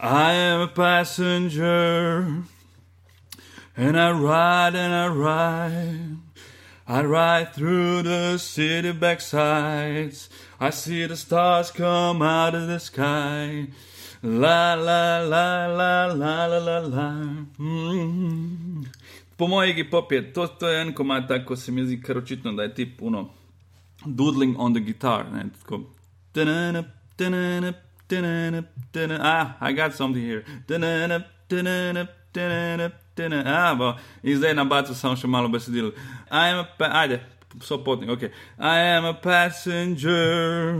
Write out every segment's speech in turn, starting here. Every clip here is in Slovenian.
I am a passenger, and I ride and I ride. I ride through the city backsides. I see the stars come out of the sky. La la la la la la la la. Mm. Po mojem pop je to, to je en komad, tako se mi zdi, ker očitno, da je ti puno doodling on the guitar. Ne, tako. Da-na-na, da-na-na, da-na-na, da-na- Ah, I got something here. Da-na-na, da-na-na, da-na-na, da-na- Ah, bo. In zdaj na bacu samo še malo besedil. I am a pa, ajde, so potnik, ok. I am a passenger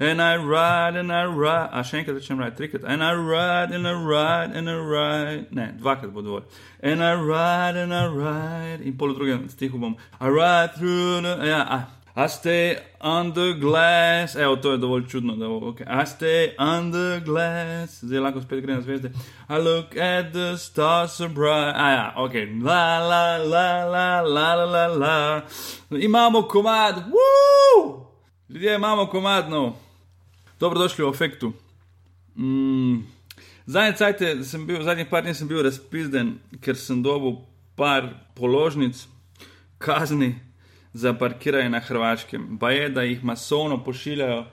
and I ride and I ride. A še enkrat začnem ride, trikrat. And I ride and I ride and I ride. Ne, dvakrat bo dovolj. And I ride and I ride. In pol v drugem stihu bom. I ride through the. Ja, ah. I stay the glass. Evo, to je dovolj čudno. Da bo, okay. I stay the glass. Zdaj lahko spet grem na zvezde. I look at the stars so bright. A ja, ok. La la la la la la la la. Imamo komad. Woo! Ljudje imamo komad nov. Dobrodošli v efektu. Mm. Zadnje cajte zadnjih par dni sem bil razpizden, ker sem dobil par položnic, kazni za parkiranje na Hrvaškem. Pa je, da jih masovno pošiljajo,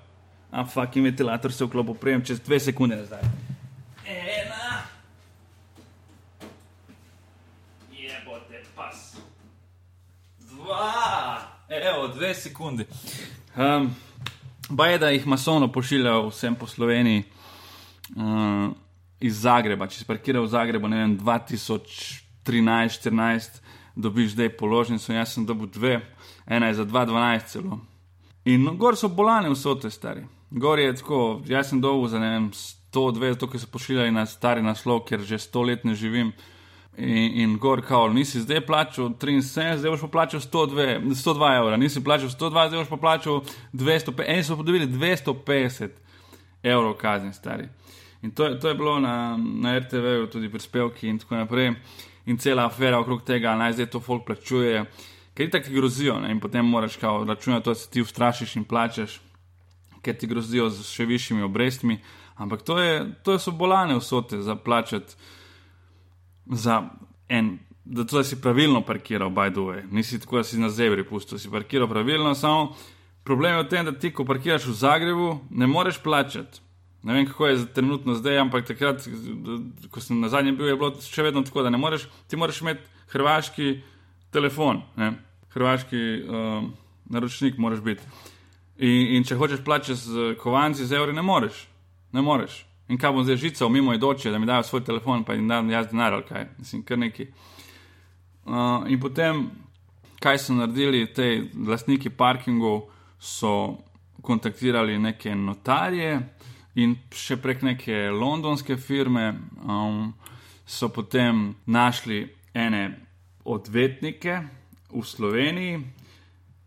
a fuck, in ventilator se vklopi prejem čez dve sekunde nazaj. Ena. Jebote pas. Dva. Evo, dve sekunde. Um, pa je, da jih masovno pošiljajo vsem po Sloveniji. Uh, iz Zagreba, če si parkiral v Zagrebu, ne vem, 2013-2014, dobiš zdaj položnico, jaz sem dobil dve, ena je za 2-12 celo. In gor so bolane vsote, stari. Gor je tako, jaz sem dobil za ne vem, 100-2, zato ker so pošiljali na stari naslov, ker že 100 let ne živim. In, in gor, kao, nisi zdaj plačal 73, zdaj boš pa plačal 102, 102 evra, nisi plačal 102, zdaj boš pa plačal 250, eni so pa dobili 250 evrov kazni, stari. In to, to je bilo na, na RTV-ju, tudi prispevki in tako naprej. In cela afera okrog tega, naj zdaj to folk plačuje, ker ti tako grozijo. Ne? In potem moraš kao računati, to, se ti ustrašiš in plačeš, ker ti grozijo z še višjimi obrestmi. Ampak to, je, to so bolane vsote za plačati za en. Da, to, da si pravilno parkiral, by the way, nisi tako, da si na zebri pustil, si parkiral pravilno, samo problem je v tem, da ti, ko parkiraš v Zagrebu, ne moreš plačati. Ne vem, kako je trenutno zdaj, ampak takrat, ko sem na zadnjem bil, je bilo še vedno tako, da ne moreš, ti moraš imeti hrvaški telefon, ne? hrvaški uh, naročnik moraš biti. In, in če hočeš plačati z kovanci, z evri, ne moreš. Ne moreš. In kaj bom zdaj žical mimo idoče, da mi dajo svoj telefon, pa jim dam jaz denar ali kaj, mislim, kar neki. Uh, in potem, kaj so naredili te lastniki parkingov, so kontaktirali neke notarje in še prek neke londonske firme um, so potem našli ene odvetnike v Sloveniji,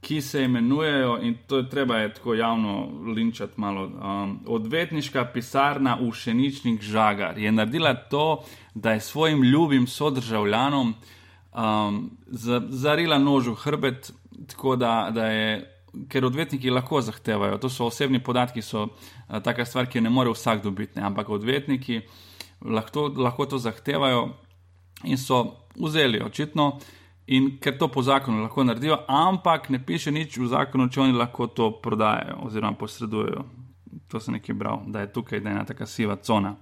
ki se imenujejo, in to je treba je tako javno linčati malo. Um, odvetniška pisarna Ušeničnik Žagar je naredila to, da je svojim ljubim sodržavljanom um, za- zarila nož v hrbet, tako da, da je. Ker odvetniki lahko zahtevajo, to so osebni podatki, so a, taka stvar, ki jo ne more vsak dobiti, ne? ampak odvetniki lahko, lahko to zahtevajo in so vzeli očitno, in ker to po zakonu lahko naredijo, ampak ne piše nič v zakonu, če oni lahko to prodajajo oziroma posredujejo. To sem nekaj bral, da je tukaj da je ena taka siva cona.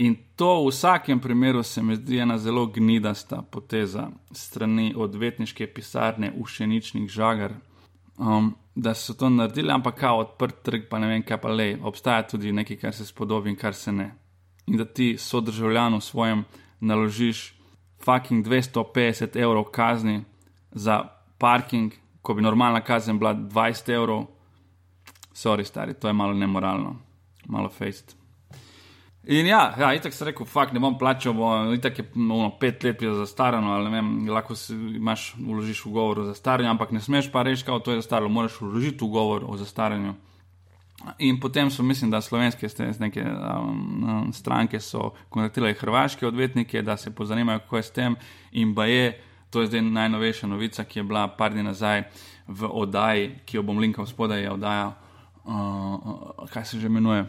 In to v vsakem primeru se mi zdi ena zelo gnidasta poteza strani odvetniške pisarne Ušeničnih žagar, um, da so to naredili, ampak kao odprt trg, pa ne vem, kaj pa le. Obstaja tudi nekaj, kar se spodobi in kar se ne. In da ti sodržavljanu svojem naložiš fucking 250 evrov kazni za parking, ko bi normalna kazen bila 20 evrov, sorry, stari, to je malo nemoralno, malo fejst. In ja, ja itak sem rekel, fakt ne bom plačal, bo itak je no, pet let je zastarano, ali ne vem, lahko si imaš, vložiš ugovor o zastaranju, ampak ne smeš pa reči, kao to je zastaralo, moraš vložiti ugovor o zastaranju. In potem so, mislim, da slovenske ste- neke um, stranke so kontaktirali hrvaške odvetnike, da se pozanimajo, kako je s tem, in pa je To je zdaj najnovejša novica, ki je bila par dni nazaj v oddaji, ki jo bom linkal spodaj, je oddaja, uh, kaj se že imenuje.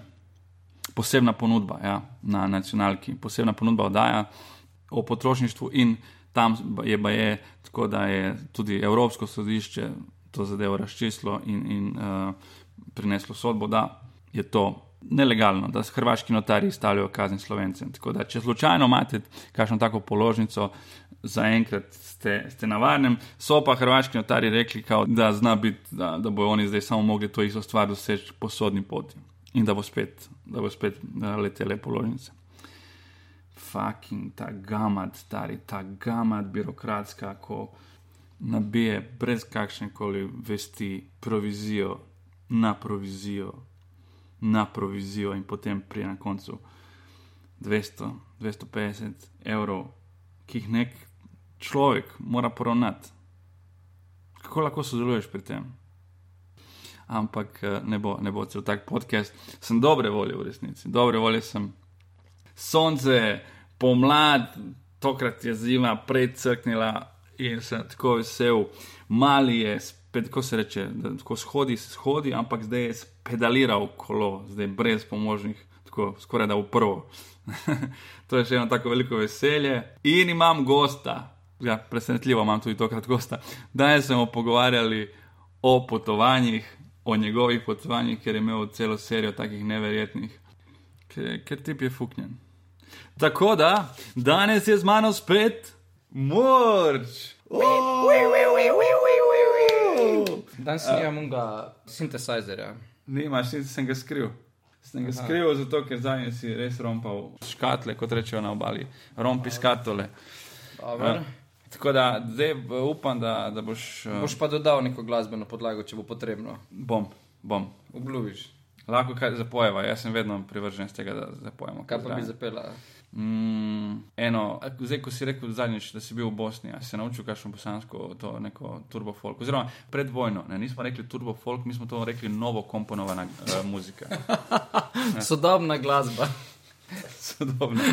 Posebna ponudba ja, na nacionalki, posebna ponudba oddaja o potrošništvu, in tam je, je tako, da je tudi Evropsko sodišče to zadevo razčistilo in, in uh, prineslo sodbo, da je to nelegalno, da se hrvaški notari stavljajo kazni slovencem. Tako da, če slučajno imate kakšno tako položnico, zaenkrat ste, ste na varnem, so pa hrvaški notari rekli, kao, da zna biti, da, da bojo oni zdaj samo mogli to isto stvar doseči po sodni poti in da bo spet, da bo spet letele položnice. Fucking ta gamad, stari, ta gamad birokratska, ko nabije brez kakšne koli vesti provizijo na provizijo, na provizijo in potem pri na koncu 200, 250 evrov, ki jih nek človek mora poravnati. Kako lahko sodeluješ pri tem? Ampak eh, ne bo, ne bo cel tak podcast. Sem dobre volje v resnici, dobre volje sem. Sonce, pomlad, tokrat je zima predcrknila in sem tako vesel, mali je spet ped, ko se reče, da tako shodi, shodi, ampak zdaj je pedaliral kolo, zdaj brez pomožnih, tako skoraj da v prvo. to je še eno tako veliko veselje. In imam gosta, ja, presenetljivo imam tudi tokrat gosta. Danes smo pogovarjali o potovanjih, o njegovih potovanjih, ker je imel celo serijo takih neverjetnih, ker, ker tip je fuknjen. Tako da, danes je z mano spet morč. Danes uh, nimam unga sintesajzerja. Nimaš, sem ga skril. Sem ga skril zato, ker zadnji si res rompal škatle, kot rečejo na obali. Rompi skatole. Uh, tako da zdaj upam, da, da boš. Uh, boš pa dodal neko glasbeno podlago, če bo potrebno. Bom, bom. Obljubiš. Lahko kaj zapojeva, jaz sem vedno privržen z tega, da zapojemo. Kaj pa bi zapela? Mm, eno, zdaj, ko si rekel zadnjič, da si bil v Bosni, si naučil kakšno bosansko, to neko turbo folk. Oziroma, pred vojno, ne, nismo rekli turbo folk, mi smo to rekli novo komponovana uh, muzika. Sodobna glasba. Sodobna.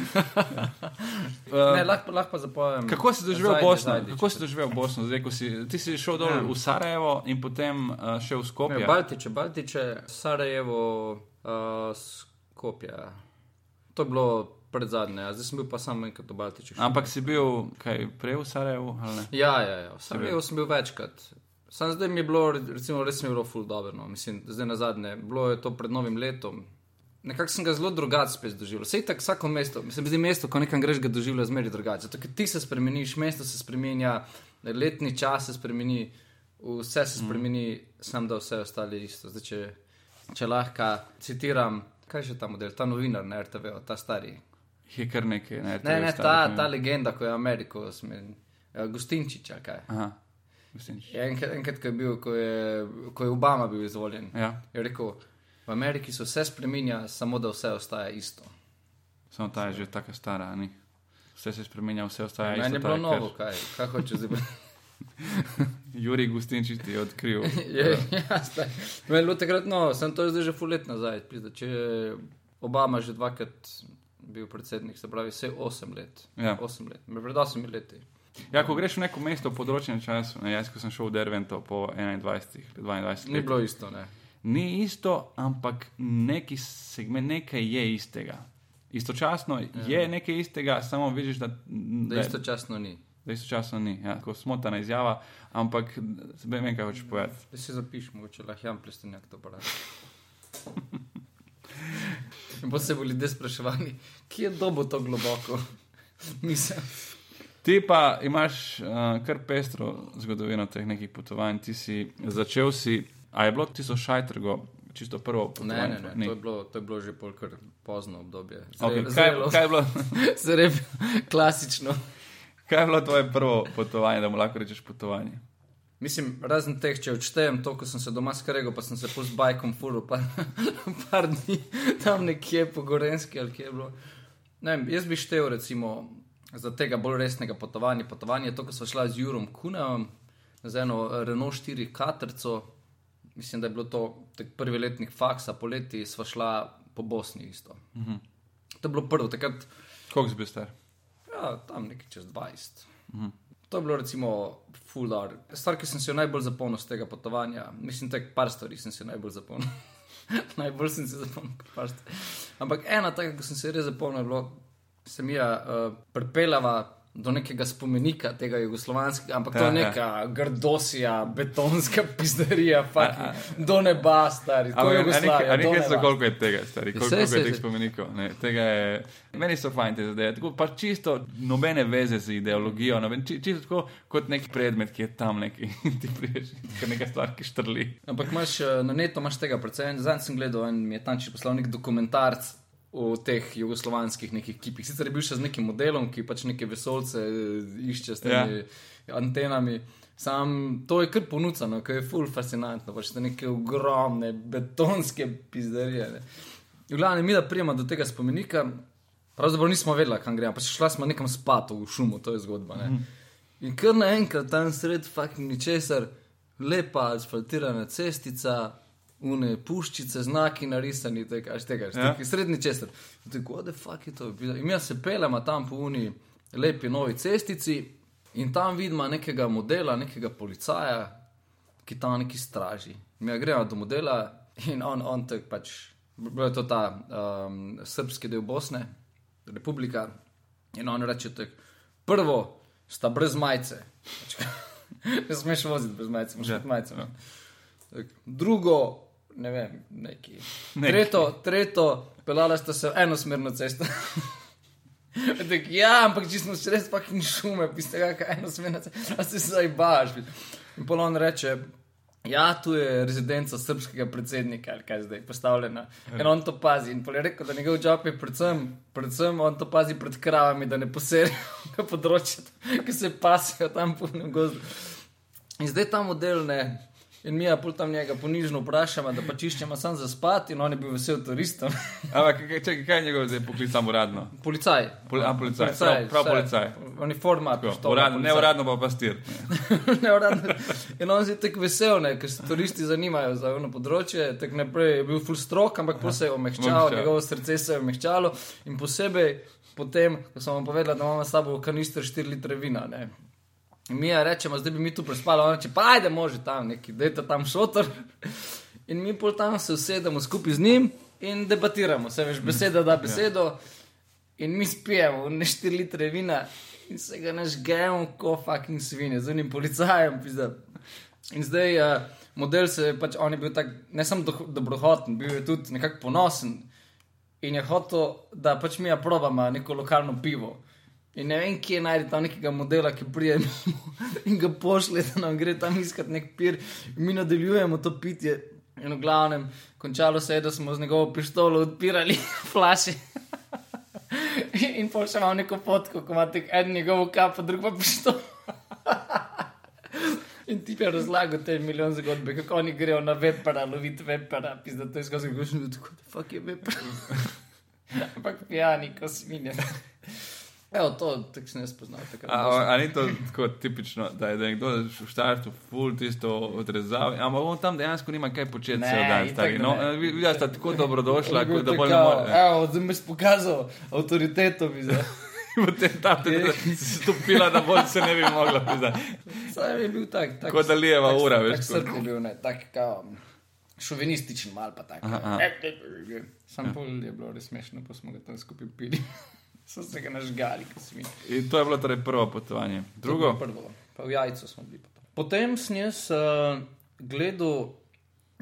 uh, lahko, lahko pa zapovem. Kako si doživel Bosno? Zajdič. Kako si doživel Bosno? Zdaj, si, ti si šel dol ja. v Sarajevo in potem uh, šel v Skopje. Ja, Baltiče, Baltiče, Sarajevo, uh, Skopje. To je bilo pred zadnje, zdaj sem bil pa samo enkrat v Baltiču. Ampak si bil kaj prej v Sarajevu? Ja, ja, ja. v Sarajevu sem bil večkrat. Sam zdaj mi je bilo, recimo, res mi je bilo full dobro. No. Mislim, zdaj na zadnje, bilo je to pred novim letom. Nekako sem ga zelo drugače spet doživel. Vse tako, vsako mesto, mislim, zdi mesto, ko nekam greš, ga doživljaš zmeri drugače. Zato, ker ti se spremeniš, mesto se spremenja, letni čas se spremeni, vse se spremeni, mm. sam da vse ostali isto. Zdaj, če, če lahko citiram, kaj je že ta model, ta novinar na RTV, ta stari, je kar nekaj. Ne, ne, ne ta, ta legenda, ko je Ameriko, smen, uh, Gustinčiča. Aha, enkrat, enkrat ko, je bil, ko, je, ko je Obama bil izvoljen, ja. je rekel, v Ameriki se vse spremenja, samo da vse ostaja isto. Samo ta je že tako stara, ni. Vse se spremenja, vse ostaja isto. Meni je bilo novo, kaj, kaj hoče zdaj. Juri Gustinčič ti je odkril. je, ja, Meni je bilo takrat, no, sem to zdaj že fulet nazaj. Pizda, če je Obama že dvakrat bil predsednik, se pravi, vse 8 let. Ja. 8 let, pred 8 leti. Ja, ko greš v neko mesto v področjem času, ne, jaz ko sem šel v Dervento po 21, 22 letih. Ni bilo isto, ne. Ni isto, ampak neki segment, nekaj je istega. Istočasno ja. je nekaj istega, samo vidiš, da. Da, da istočasno ni. Da istočasno ni, ja, tako smotana izjava, ampak vem, kaj hočeš povedati. Da si zapiš, mogoče lahko jam plestenjak to pravi. In pa se bo ljudje spraševali, kje je dobo to globoko. Mislim. Ti pa imaš uh, kar pestro zgodovino teh nekih potovanj. Ti si začel si, a je bilo ti so šajtrgo, čisto prvo? Ne, ne, ne. To, je bilo, to je bilo že polkar pozno obdobje. Zre, okay, kaj, kaj je bilo? Zelo klasično. Kaj je bilo tvoje prvo potovanje, da mu lahko rečeš potovanje? Mislim, razen teh, če odštejem to, ko sem se doma skregal, pa sem se pust bajkom furu, pa par dni tam nekje po Gorenski ali kje je bilo. Ne, jaz bi štev recimo za tega bolj resnega potovanja. Potovanje je to, ko smo šli z Jurom Kunem, z eno Renault 4 katerco. Mislim, da je bilo to prvi letnik faksa, poleti sva šla po Bosni isto. Uh -huh. To je bilo prvo, takrat. Koliko si bil star? Ja, tam nekaj čez 20. Uh -huh. To je bilo recimo fuldar. Stvar, ki sem se jo najbolj zapomnil z tega potovanja, mislim, da je par stvari, sem se najbolj zapomnil. najbolj sem se zapomnil, par stvari. Ampak ena taka, ki sem se res zapomnil, je bilo, se mi je uh, pripeljala do nekega spomenika tega jugoslovanskega, ampak to je neka grdosija, betonska pizderija, do neba, stari. To je Jugoslavija. Ali nekaj za koliko je tega, stari, koliko je teh spomenikov. Ne, tega je, meni so fajn te zadeve, tako pa čisto nobene veze z ideologijo, noben, čisto tako kot nek predmet, ki je tam neki in ti priješ, neka stvar, ki štrli. Ampak imaš na neto, imaš tega predvsem, zadnji sem gledal in mi je poslal nek dokumentarc v teh jugoslovanskih nekih kipih. Sicer je bil še z nekim modelom, ki pač neke vesolce eh, išče s temi ja. antenami. Sam to je kar ponudno, ker je full fascinantno, pač te neke ogromne betonske pizderije. Ne. V glavnem, mi da prijema do tega spomenika, pravzaprav nismo vedeli, kam gremo, pač šla smo nekam spat v šumu, to je zgodba. Ne. In kar naenkrat tam sred fucking ničesar, lepa asfaltirana cestica, une puščice, znaki narisani, tega, tega, ja. srednji čester. Tako da fuck je to. In mi se pelemo tam po uni lepi novi cestici in tam vidimo nekega modela, nekega policaja, ki tam neki straži. Mi gremo do modela in on, on tek pač, bilo je to ta um, srpski del Bosne, republika. In on reče tek, prvo sta brez majice. Ne smeš voziti brez majice, moraš imeti majice. Ja. Drugo, ne vem, neki. neki. Tretjo, tretjo, pelala sta se enosmerno cesto. Tak, ja, ampak če smo še res pa in šume, piste kaj enosmerno cesto, a se zdaj baš. In polon reče, ja, tu je rezidenca srpskega predsednika, ali kaj zdaj postavljena. In on to pazi. In je rekel, da njegov job je predvsem, predvsem on to pazi pred kravami, da ne poserijo področje, ki se pasijo tam po gozdu. In zdaj ta model ne. In mi je pol tam njega ponižno vprašamo, da pa čiščemo sam za spati, in on je bil vesel turistom. Ampak čakaj, kaj je njegov zdaj poklic samo uradno? Policaj. Pol, a, policaj. policaj. Prav, prav policaj. On je format. Uradno, ne uradno, pa pastir. ne uradno. In on je tako vesel, ne, ker se turisti zanimajo za eno področje. Tak naprej je bil full strok, ampak pa se je omehčal, njegovo srce se je omehčalo. In posebej potem, ko sem vam povedal, da imamo s sabo kanister 4 litre vina. Ne. Mi je rečemo, zdaj bi mi tu prespali, ona če pa ajde, može tam neki, da je tam šotor. In mi pol tam se usedemo skupaj z njim in debatiramo, se veš, beseda da besedo. In mi spijemo v neštiri litre vina in se ga nažgemo, ko fucking svinje, z unim policajem. Pizda. In zdaj uh, model se je pač, on je bil tak, ne samo do, dobrohoten, bil je tudi nekako ponosen. In je hotel, da pač mi aprobamo neko lokalno pivo. In ne vem, kje najti tam nekega modela, ki prije in ga pošlje, da nam gre tam iskati nek pir. In mi nadaljujemo to pitje. In v glavnem, končalo se je, da smo z njegovo pištolo odpirali flaše. in pol še imamo neko fotko, ko imate en njegov kap, drug pa pištolo. In ti je razlagal te milijon zgodbe, kako oni grejo na vepera, loviti vepera, pisa, da to je skozi gošnjo, tako da fuck je vepera. Ampak pijani, ko svinje. Evo, to tako se ne spozna. Ali ni to tako tipično, da je, da nekdo v štartu full tisto odrezal, ampak on tam dejansko nima kaj početi vse dan. Stari. No, videla sta tako dobrodošla, kot da bolj ne more. Evo, zdaj mi si pokazal avtoriteto. Potem tam si stopila, da bolj se ne bi mogla pisati. Saj je bil tak. tak kot da lijeva tak, ura, veš. Tak je bil, ne, tak kao šovinističen, mal pa tak. Sam pol je bilo res smešno, pa smo ga tam skupaj pili so se ga nažgali, kot svi. In to je bilo torej prvo potovanje. Drugo? Prvo, pa v jajcu smo bili. Potem, potem sem jaz uh, gledal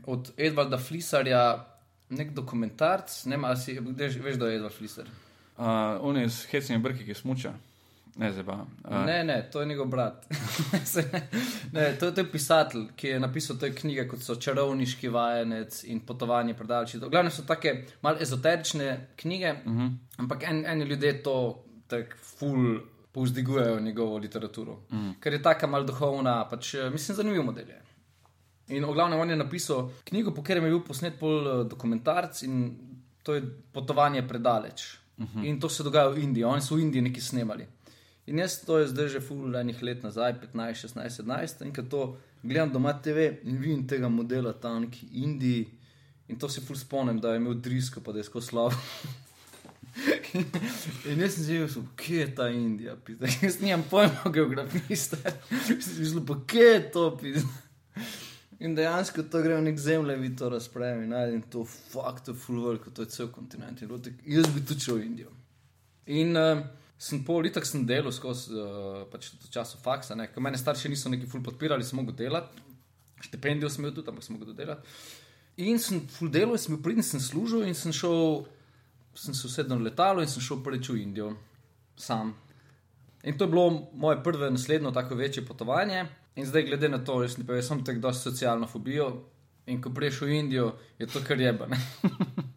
od Edvarda Flisarja nek dokumentarc, ne vem, si veš, da je Edvard Flisar. Uh, on je s hecnimi brki, ki smuča. Ne, uh. ne, ne, to je njegov brat. ne, to, to je pisatelj, ki je napisal te knjige, kot so Čarovniški vajenec in Potovanje predalči. Glavno so take malo ezoterične knjige, uh mhm. -huh. ampak en, eni ljudje to tako ful povzdigujejo njegovo literaturo, uh mhm. -huh. ker je taka malo duhovna, pač eh, mislim, zanimiv model. Je. In v glavnem on je napisal knjigo, po katerem je bil posnet pol eh, dokumentarc in to je Potovanje predaleč. Uh mhm. -huh. In to se dogaja v Indiji, oni so v Indiji nekaj snemali. In jaz to je zdaj že fulajnih let nazaj, 15, 16, 17, in ko to gledam doma TV in vidim tega modela tam, ki je Indiji. In to si ful spomnim, da je imel drisko, pa da je skozi slabo. In jaz sem si rekel, kje je ta Indija, pizda. Jaz nimam pojma o geografiji, zelo pa kje je to, pizda. In dejansko to gre v nek zemlje, vi to razpravljate in najdete to fakt, to full work, to je cel kontinent. Jaz bi šel v Indijo. In uh, sem pol leta, sem delal skozi uh, pač času faksa, ker mene starši niso neki full podpirali, sem mogel delati. Štipendijo sem imel tudi, ampak sem mogel delati. In sem full delal, sem bil pridn, sem služil in sem šel sem se usedel na letalo in sem šel prvič v Indijo, sam. In to je bilo moje prvo, naslednjo tako večje potovanje. In zdaj, glede na to, jaz sem tako dosti socialno fobijo. In ko priješ v Indijo, je to kar jeba.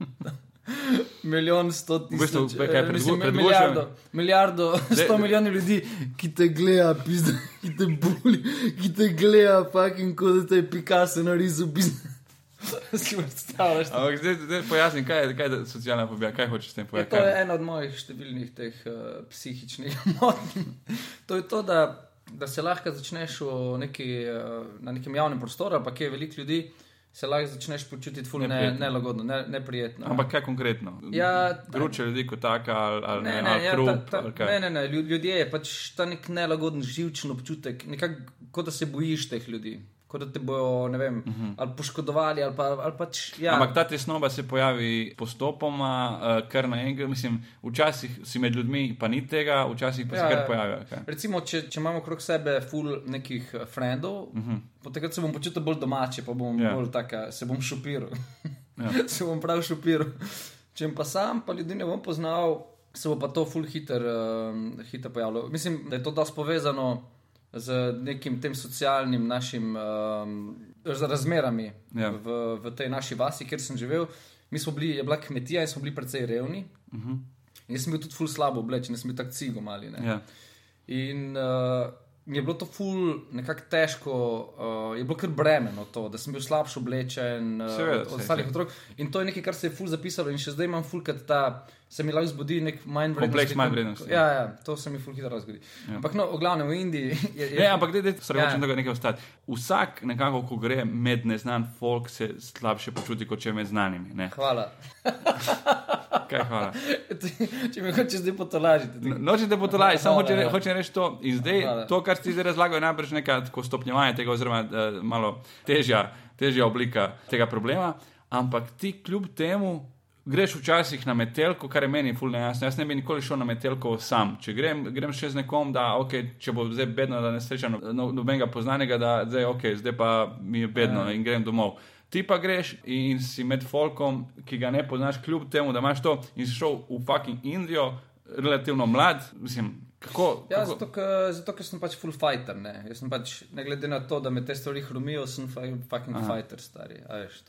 Milijon, sto tisoč, V bistvu, kaj eh, predvo- mislim, predvožujem- milijardo, milijardo, sto milijonov ljudi, ki te gleda, pizda, ki te boli, ki te gleda, fucking kot da te je Picasso narisal, pizda. Si predstavljaš? Ampak zdaj, zdaj pojasni, kaj je, kaj je socialna fobija, kaj hočeš s tem povedati. to je ena od mojih številnih teh uh, psihičnih motenj. to je to, da, da se lahko začneš neki, uh, na nekem javnem prostoru, pa kje je veliko ljudi, se lahko začneš počutiti ful ne, Neprijetno. nelagodno, ne, neprijetno. Ampak kaj konkretno? Ja, Gruče ljudi kot taka ali, ali, Ne, ne, ne, ali ja, krup, ta, ta, ali ne, ne, ne, lju- ljudje je pač ta nek nelagoden, živčen občutek, nekako kot da se bojiš teh ljudi, kot da te bojo, ne vem, uh -huh. ali poškodovali, ali, pa, ali pač. Ja, Mhm. Ampak ta tesnoba se pojavi postopoma, uh, kar naenkrat. Mislim, včasih si med ljudmi, pa ni tega, včasih pa se Ja, kar ja. pojavi. kaj. Recimo, če, če imamo okrog sebe ful nekih eh, frendov, uh -huh. potem se bom počutil bolj domače, pa bom Mhm. Ja. yeah. bolj taka, se bom šopiral. Ja. se bom prav šopiral. Če pa sam, pa ljudi ne bom poznal, se bo pa to ful hiter, uh, hiter pojavilo. Mislim, da je to dosti povezano z nekim tem socialnim našim um, razmerami Ja. v, v tej naši vasi, kjer sem živel. Mi smo bili, je bila kmetija in smo bili precej revni. Uh -huh. In jaz sem bil tudi ful slabo oblečen, jaz sem bil tak cigo mali. Ne? Ja. In uh, je bilo to ful, nekako težko, uh, je bilo kar bremeno to, da sem bil slabše oblečen uh, Seveda, od, od ostalih otrok. In to je nekaj, kar se je ful zapisalo in še zdaj imam ful, kad ta se mi lahko zbudi nek manj vrednosti. Kompleks manjvrednosti. Ja, ja, to se mi ful hitro zgodi. Ja. Ampak no, v glavnem v Indiji je. je Ne, ampak da se Ja. hočem tega nekaj ostati. Vsak, nekako, ko gre med neznan folk, se slabše počuti, kot če je med znanimi. Ne? Hvala. Kaj, hvala. Če me hočeš zdaj potolažiti. ti- Nočete potolaj, samo Hvala, hoče, ja. hoče reči to. In zdaj, Hvala. to, kar ti zdaj razlagal, je najbrž neka tako stopnjevanje tega, oziroma uh, malo težja, težja oblika tega problema. Ampak ti kljub temu. Greš včasih na metelko, kar je meni fulno jasno. Jaz ne bi nikoli šel na metelko sam. Če grem, grem še z nekom, da okay, če bo zdaj bedno, da ne srečam no, nobenega poznanega, da zdaj, okay, zdaj pa mi je bedno Ja. in grem domov. Ti pa greš in si med folkom, ki ga ne poznaš, kljub temu, da imaš to in si šel v fucking Indijo, relativno mlad. Mislim, kako, Ja, kako? zato, ker, zato, ker sem pač full fighter. Ne, Jaz sem pač, ne glede na to, da me te stvari hromijo, sem fucking Aha. fighter, stari. Veš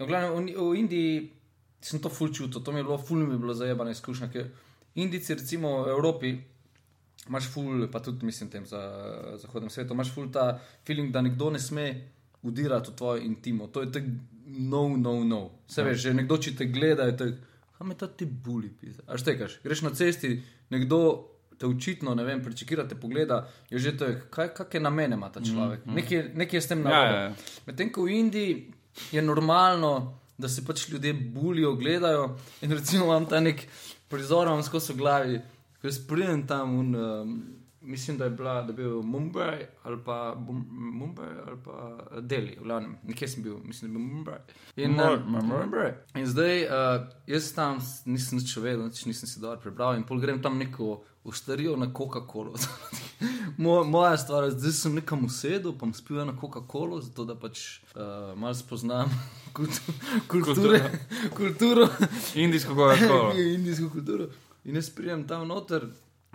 v, glavnem, v, v Indiji sem to full čutil, to mi je bilo, full mi je bilo zajebana izkušnja. Ker Indijci, recimo v Evropi, imaš full, pa tudi mislim tem za zahodnem svetu, imaš full ta feeling, da nekdo ne sme udirati v tvojo intimo. To je tak no, no, no. Se veš, že nekdo, če te gleda, je tak, kam me ta ti buli, pisa. A štekaš, greš na cesti, nekdo te očitno, ne vem, pričakira te pogleda, je že to, kaj, kakšne namene ima ta človek. Mm, mm. Nekaj, nekaj je s tem Ja, narobe. ja, ja. Medtem ko v Indiji je normalno, da se pač ljudje bulijo, gledajo in recimo imam ta nek prizor, imam skozi glavi, ko jaz pridem tam in um, mislim, da je, bila, da je bil Mumbai ali pa Bum- Mumbai ali pa Delhi, v glavnem, nekje sem bil, mislim, da je bil Mumbai. In, Mumbai, um, Mumbai. in zdaj uh, jaz tam nisem nič vedel, nič nisem si dobro prebral in pol grem tam neko ustarijo na Coca-Colo. Mo, moja stvar je, zdaj sem nekam usedel, pa spil na Coca-Colo, zato da pač uh, malo spoznam kultu, kulture, kulturo, Indijsko Coca-Cola. indijsko kulturo. In jaz pridem tam noter,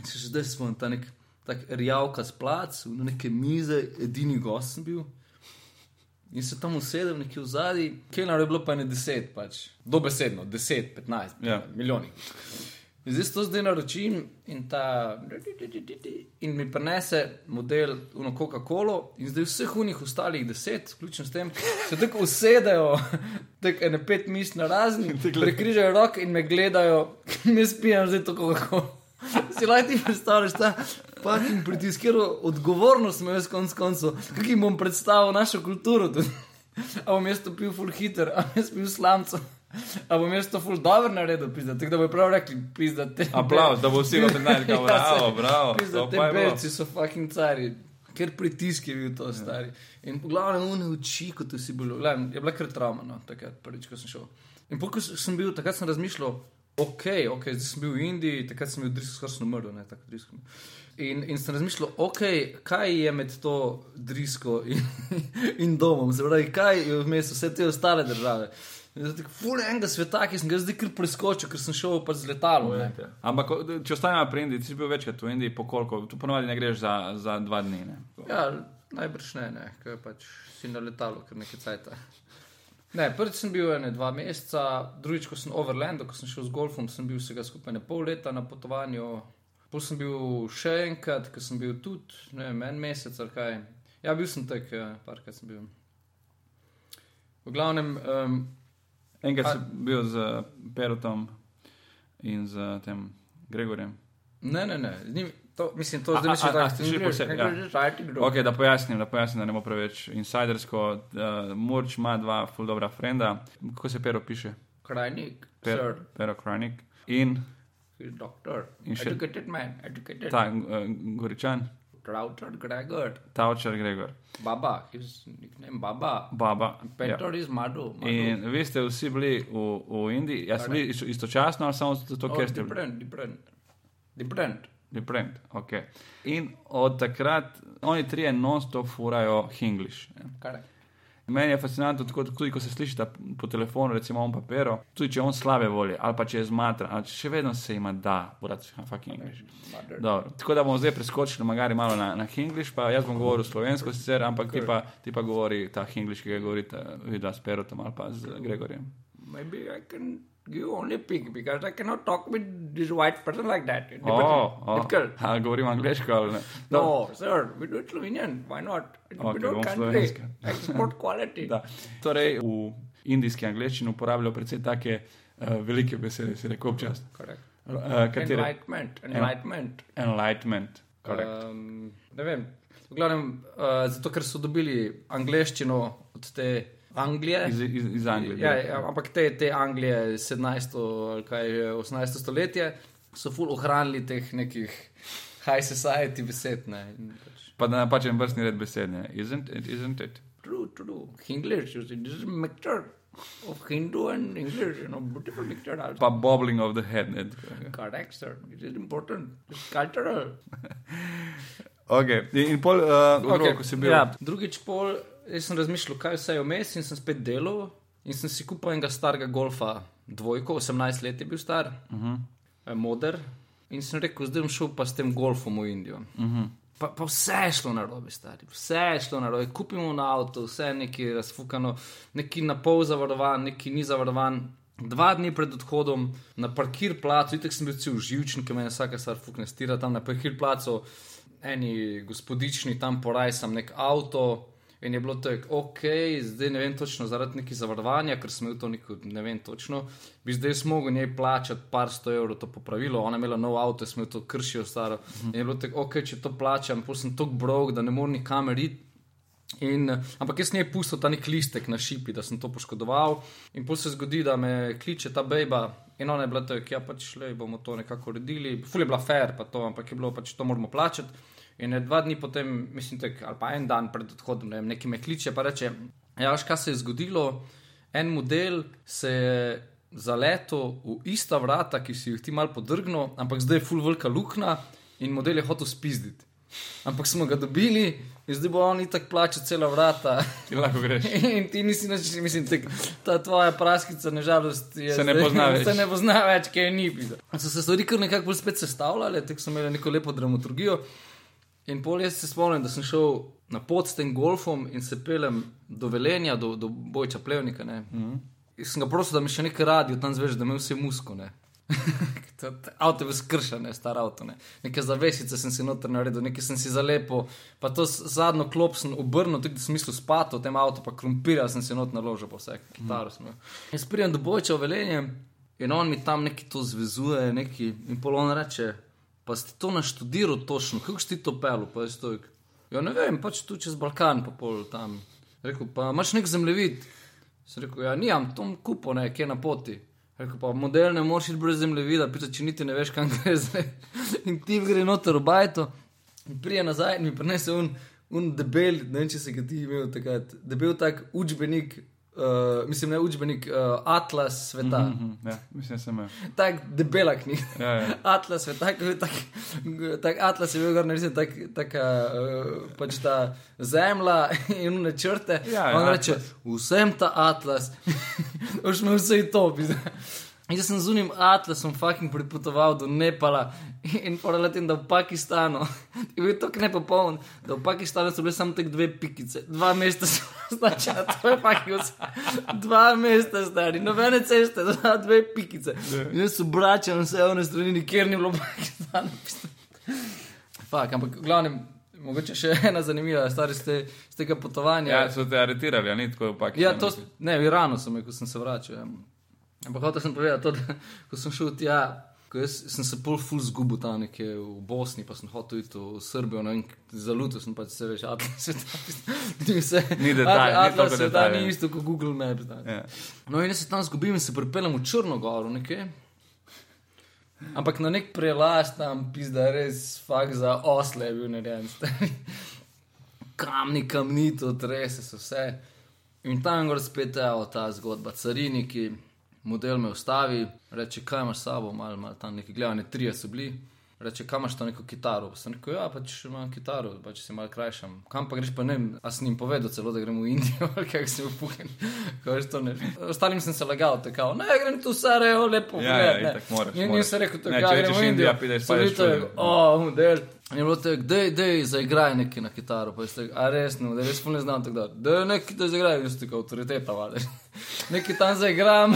se že zdaj spomnim, ta nek tak rjavka splac, na neke mize, edini gost sem bil. In se tam usedem, nekje v zadnji, kelner je bilo pa ne deset, pač. dobesedno, deset, petnajst, Ja. milijoni. In zdaj to zdaj naročim in ta. In mi prenese model Uno Coca-Cola, in zdaj vseh unih ostalih deset, vključno s tem, se tako usedejo, tako ene pet mis na razni, prekrižajo roke in me gledajo, ne spijem zdaj to Coca-Cola. Si lahko ti predstavljaš ta fucking pritisk, ker odgovornost ima jaz konc koncev, kako jim bom predstavil našo kulturo. tudi. A bom jaz to pil full hitter, a bom jaz pil slamco. A bom jaz to ful dobro naredil, pizda, tako da bo prav rekli, pizda te. Aplauz, da bo vsi lahko najdel, Ja, bravo, saj. bravo. Pizda, te je bilo. belci so fucking cari. Ker pritisk je bil to stari. In po glavnem une oči, kot si bil. Gledam, je bila kar travma, no, takrat, prvič, ko sem šel. In pokoj sem bil, takrat sem razmišljal, ok, ok, zdaj sem bil v Indiji, takrat sem bil drisko, skoraj umrl, ne, tako drisko. In, in sem razmišljal, ok, kaj je med to drisko in, in domom, se pravi, kaj je vmes vse te ostale države. Ful enega sveta, ki sem ga zdaj kar preskočil, ker sem šel pa z letalom. ne. Ampak ko- če ostanemo pri Indiji, ti si bil večkrat v Indiji, po koliko, tu ponovadi ne greš za, za dva dni. Ne? Ja, najbrž ne, ne, ker pač si na letalu, ker nekaj cajta. Ne, prvič sem bil ene dva meseca, drugič, ko sem overlandil, ko sem šel z golfom, sem bil vsega skupaj ne pol leta na potovanju. Potem sem bil še enkrat, ko sem bil tudi, ne vem, en mesec ali kaj. Ja, bil sem tek, ja, parkrat sem bil. V glavnem, um, Enkrat si bil z Perotom in z tem Gregorjem. ne, ne, ne, z njim, to, mislim, to zdaj a- še a- a tako ste šli po vse- ja. Ok, da pojasnim, da pojasnim, da ne bo preveč insidersko. Uh, Murč ima dva ful dobra frenda. Kako se Pero piše? Krajnik, Per, sir, Pero Kranik. In he's doctor, In še- educated man, educated. ta uh, Goričan, Trouter Gregor. Tavčar Gregor, Baba, his nickname Baba. baba. Ja. Peter is Madhu. Madhu. In vi ste vsi bili v, v Indiji, jaz sem bili isto- istočasno ali samo zato, oh, ker ste bili? different, different. Different. Different, ok. In od takrat oni trije non-stop furajo Hingliš. Correct. Meni je fascinantno, tako, tudi ko se sliši po telefonu, recimo on papero, tudi če je on slabe volje ali pa če je zmatran, ali še vedno se ima da, urati fucking English. Dobro. Tako da bomo zdaj preskočili, magari malo na, na Hingliš, pa jaz bom govoril slovensko sicer, ampak ti pa, ti pa govori ta Hingliš, ki ga govorite, vidva s Perotom ali pa z Gregorjem. Maybe I can give only pig because I cannot talk with this white person like that. It's O, difficult. o, difficult. a govorim angliško ali ne? No, sir, we do it Slovenian. Why not? It's Okay, of bom country. Export quality. Da. Torej, v indijski angliščini uporabljajo predvsem take uh, velike besede, se reko občasno. Correct. Uh, katere? Enlightenment. Enlightenment. Enlightenment. Correct. Um, ne vem. V glavnem, uh, zato ker so dobili angleščino od te Anglije. Iz, iz, iz Anglije. Ja, ja, ampak te, te Anglije 17. ali kaj že 18. stoletje so ful ohranili teh nekih high society besed. Ne. Pač, Pa da napačen vrstni red besedne. Isn't it? Isn't it? True, true. English, you see, this is a mixture of Hindu and English, you know, beautiful mixture. Also. Pa bobbling of the head. Ne? Correct, sir. It is important. It's cultural. Ok, in, in pol, uh, okay. ko si bil. Ja, drugič pol, jaz sem razmišljal, kaj vse je vmes in sem spet delal. In sem si kupil enega starega golfa, dvojko, 18 let je bil star, uh Mhm. -huh. moder. In sem rekel, zdaj bom šel pa s tem golfom v Indijo. Uh Mhm. -huh. pa, pa vse je šlo na robe, stari, vse je šlo na robe. Kupimo na avto, vse je neki razfukano, neki na pol zavarovan, neki ni zavarovan. Dva dni pred odhodom na parkir placu, itek sem bil cel živčen, ki me je vsaka stvar fukne stira tam na parkir placu, eni gospodični tam porajsam nek avto. In je bilo tako, ok, zdaj ne vem točno, zaradi nekih zavarovanja, ker sem imel to neko, ne vem točno, bi zdaj mogel njej plačati par sto evrov to popravilo. Ona je imela nov avto, sem imel to kršijo staro. In je bilo tako, ok, če to plačam, pa sem tako brok, da ne morem nikamor iti. In, ampak jaz njej pustil ta nek listek na šipi, da sem to poškodoval. In pol se zgodi, da me kliče ta bejba. In ona je bila tako, ja, pač le bomo to nekako uredili. Ful je bila fair, pa to, ampak je bilo pač to moramo plačati. In dva dni potem, mislim, tak, ali pa en dan pred odhodom, ne vem, neki me kliče, pa reče: Ja, veš, kaj se je zgodilo? En model se je zaletel v ista vrata, ki si jih ti mal podrgnil, ampak zdaj je full velika luknja in model je hotel spizditi. Ampak smo ga dobili in zdaj bo on itak plačal cela vrata. Ti lahko greš. In ti nisi več, mislim, tek, ta tvoja praskica, nažalost, je Se ne pozna več. Se ne pozna več, kaj je ni. pizda. So se stvari kar nekako bolj spet sestavljale, tako so imeli neko lepo dramaturgijo. In pol jaz se spomnim, da sem šel na pot s tem golfom in se pelem do Velenja, do, do Bojča Plevnika. Mm -hmm. In sem ga prosil, da mi še nekaj radio tam zveš, da me vse musko. Ne. To- to Avto je bil skršen, ne, star avto. Ne. Neke zavesice sem si noter naredil, nekaj sem si zalepil, pa to zadnjo klop sem obrnil, tudi sem mislil spati v tem avtu, pa krompirja sem si not naložil, pa vse, kitaro sem imel. In sprijem do Bojča v Velenje in on mi tam nekaj to zvezuje, nekaj, in pol on reče, pa si to naštudiral točno, kako si to pel, pa je stojk. Ja, ne vem, pač tu čez Balkan, pa pol tam. Rekel, pa imaš nek zemljevid. Sem rekel, ja, nimam, tom kupo, ne, kje na poti. Rekel pa, model ne moreš iti brez zemljevida, pita, če niti ne veš, kam gre zdaj. In ti gre noter v bajto, in prije nazaj in mi prinese un, un debel, ne vem, če se ga ti imel takrat, debel tak učbenik, uh, mislim, ne učbenik, uh, Atlas sveta. Mm -hmm. Ja, mislim, sem imel. Tak debela knjiga. Ja, ja. Atlas sveta, tak, tak, tak Atlas je bil gor narejen, tak, taka uh, pač ta zemlja in une črte. Ja, ja, On reče, Atlas. vsem ta Atlas, už me vse to bi. Jaz sem z unim atlasom fucking pripotoval do Nepala in poralatim, da v Pakistanu je bil tako nepopoln, da v Pakistanu so bile samo te dve pikice, dva mesta so značila, to je fucking vse. Dva mesta stari, nobene ceste, dva, dve pikice. In jaz sem bračal vse one strani, nikjer ni bilo v Pakistanu. Fak, ampak v glavnem, mogoče še ena zanimiva stvar iz, te, iz tega potovanja. Ja, so te aretirali, a ni tako v Pakistanu. Ja, to, ne, v Iranu sem, ko sem se vračal. Ja. Ampak hotel sem povedati, to, da ko sem šel tja, ko jaz, sem se pol ful zgubil tam nekje v Bosni, pa sem hotel iti v Srbijo, no in zalutil sem pač se več, atlas sveta. Ni vse. Ni detajl, ni atlas toliko sveta detajlov. ni isto kot Google Maps. da. Ja. No in jaz se tam zgubim in se pripeljem v Črnogoru nekje. Ampak na nek prelaz tam, pizda, res fakt za osle je bil narejen. stari. Kamni, kamnito, trese so vse. In tam gor spet je ta zgodba, cariniki, model me ustavi, reče, kaj imaš s sabo, malo, malo tam neki gledani, trije so bili. Reče, kam imaš to neko kitaro? Pa Sem rekel, ja, pač imam kitaro, pač se malo krajšam. Kam pa greš, pa ne vem, a sem jim povedal celo, da gremo v Indijo, kaj se upuhen. Ostalim sem se lagal, tako, ne, grem tu v Sarajevo, lepo. Ja, ja, ne." itak moraš, In moraš. nisem rekel, tako, Ne, če gremo v Indijo. pideš, padeš bil tako, čudež. O, model. In je bilo tako, dej, dej, zaigraj nekaj na kitaro. Pa je tako, a res, no, da res ne znam tako da. Da nekaj da zaigraj, jaz tako avtoriteta, vale. Nekaj tam zaigram,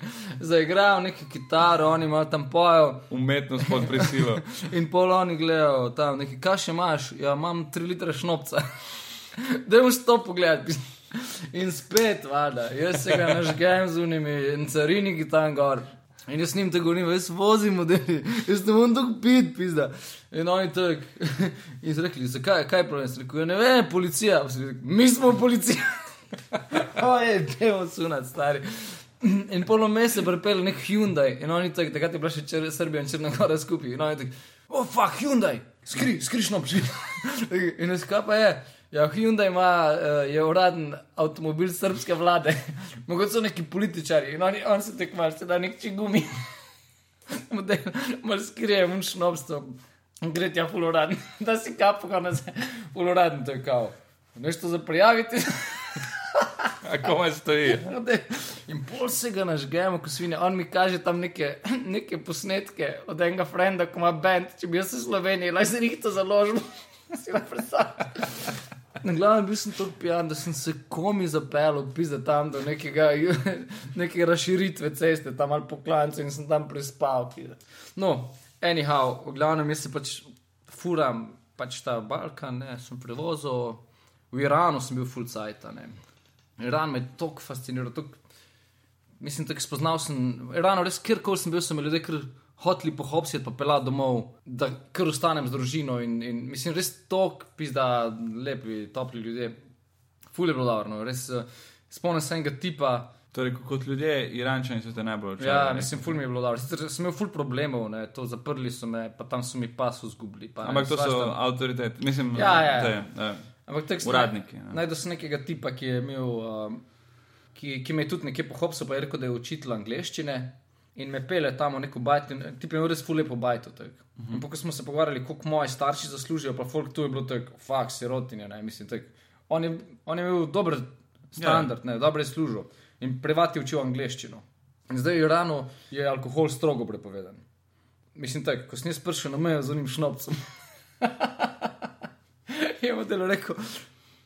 zaigram neki kitaro, oni malo tam pojo. Umetnost pod prisilo. In pol oni gledajo tam, neki, kaj še imaš? Ja, imam 3 litre šnopca. Dajmo to pogledati. In spet, vada, jaz se ga nažgem z unimi in cariniki tam gor. In jaz njim tako govorim, jaz vozim modeli, jaz ne morem tako pit, pizda. In oni tako. In so rekli, zakaj, kaj je problem? Sem rekel, ja, ne vem, policija. Rekel, Mi smo policija. Oje, dajmo sunat, stari. In polo mes je pripel nek Hyundai in oni tako, takrat je bila še čr Srbija in Črna Gora skupaj. In oni tako, oh, fuck, Hyundai, skri, skrišno pši. in jaz kaj pa je? Ja, Hyundai ima, uh, je uraden avtomobil srpske vlade, mogoče so neki političari in oni, oni se tekmajo, se da nek čigumi. Model, mal skrije, un šnobstvo. Gre tja ful uraden, da si kapo, ko nas je ful uraden, to je kao. Nešto za prijaviti. A komaj stoji. In pol se ga nažgemo, ko svinja. On mi kaže tam neke, neke posnetke od enega frenda, ko ima bend, če bi jaz v Sloveniji, naj se jih to založil. si lahko predstavljam. Na glavnem bil sem tako pijan, da sem se komi zapeljal, pisa tam do nekega, neke razširitve ceste, tam ali po klancu in sem tam prespal. pizda. No, anyhow, v glavnem jaz se pač furam, pač ta Balkan, ne, sem prevozil, v Iranu sem bil full cajt. Iran me je tako fasciniral, tako Mislim, da spoznal sem, ravno res, kjerkoli sem bil, me ljudje kar hoteli pohopsiti, pa pelati domov, da kar ostanem z družino. In, in mislim, res tok, pizda, lepi, topli ljudje. Ful je bilo dobro, no. res eh, spomnim se enega tipa. Torej, kot ljudje, Irančani so te najbolj očarali. Ja, mislim, ful mi je bilo dobro. Sicer sem imel ful problemov, ne, to zaprli so me, pa tam so mi pasu zgubili. Pa, ne, Ampak to so svašta. avtoriteti, mislim, Ja, ja. te, eh, Ampak tako sem- Uradniki, ja. Najdel sem nekega tipa, ki je imel, um, ki, ki me je tudi nekje pohopsil, pa je rekel, da je učitelj angleščine. In me pele tam v neko bajto, in ti pa je res fulepo bajto. Uh -huh. In ko smo se pogovarjali, koliko moji starši zaslužijo, pa folk tu je bilo tako, fak, sirotinje, ne, mislim, tak. On je, on je imel dober standard, ne, dobro je služil in privati učil angleščino. In zdaj v Iranu je alkohol strogo prepovedan. Mislim, tako, ko sem jaz prišel na mejo z unim šnopcem. je model rekel,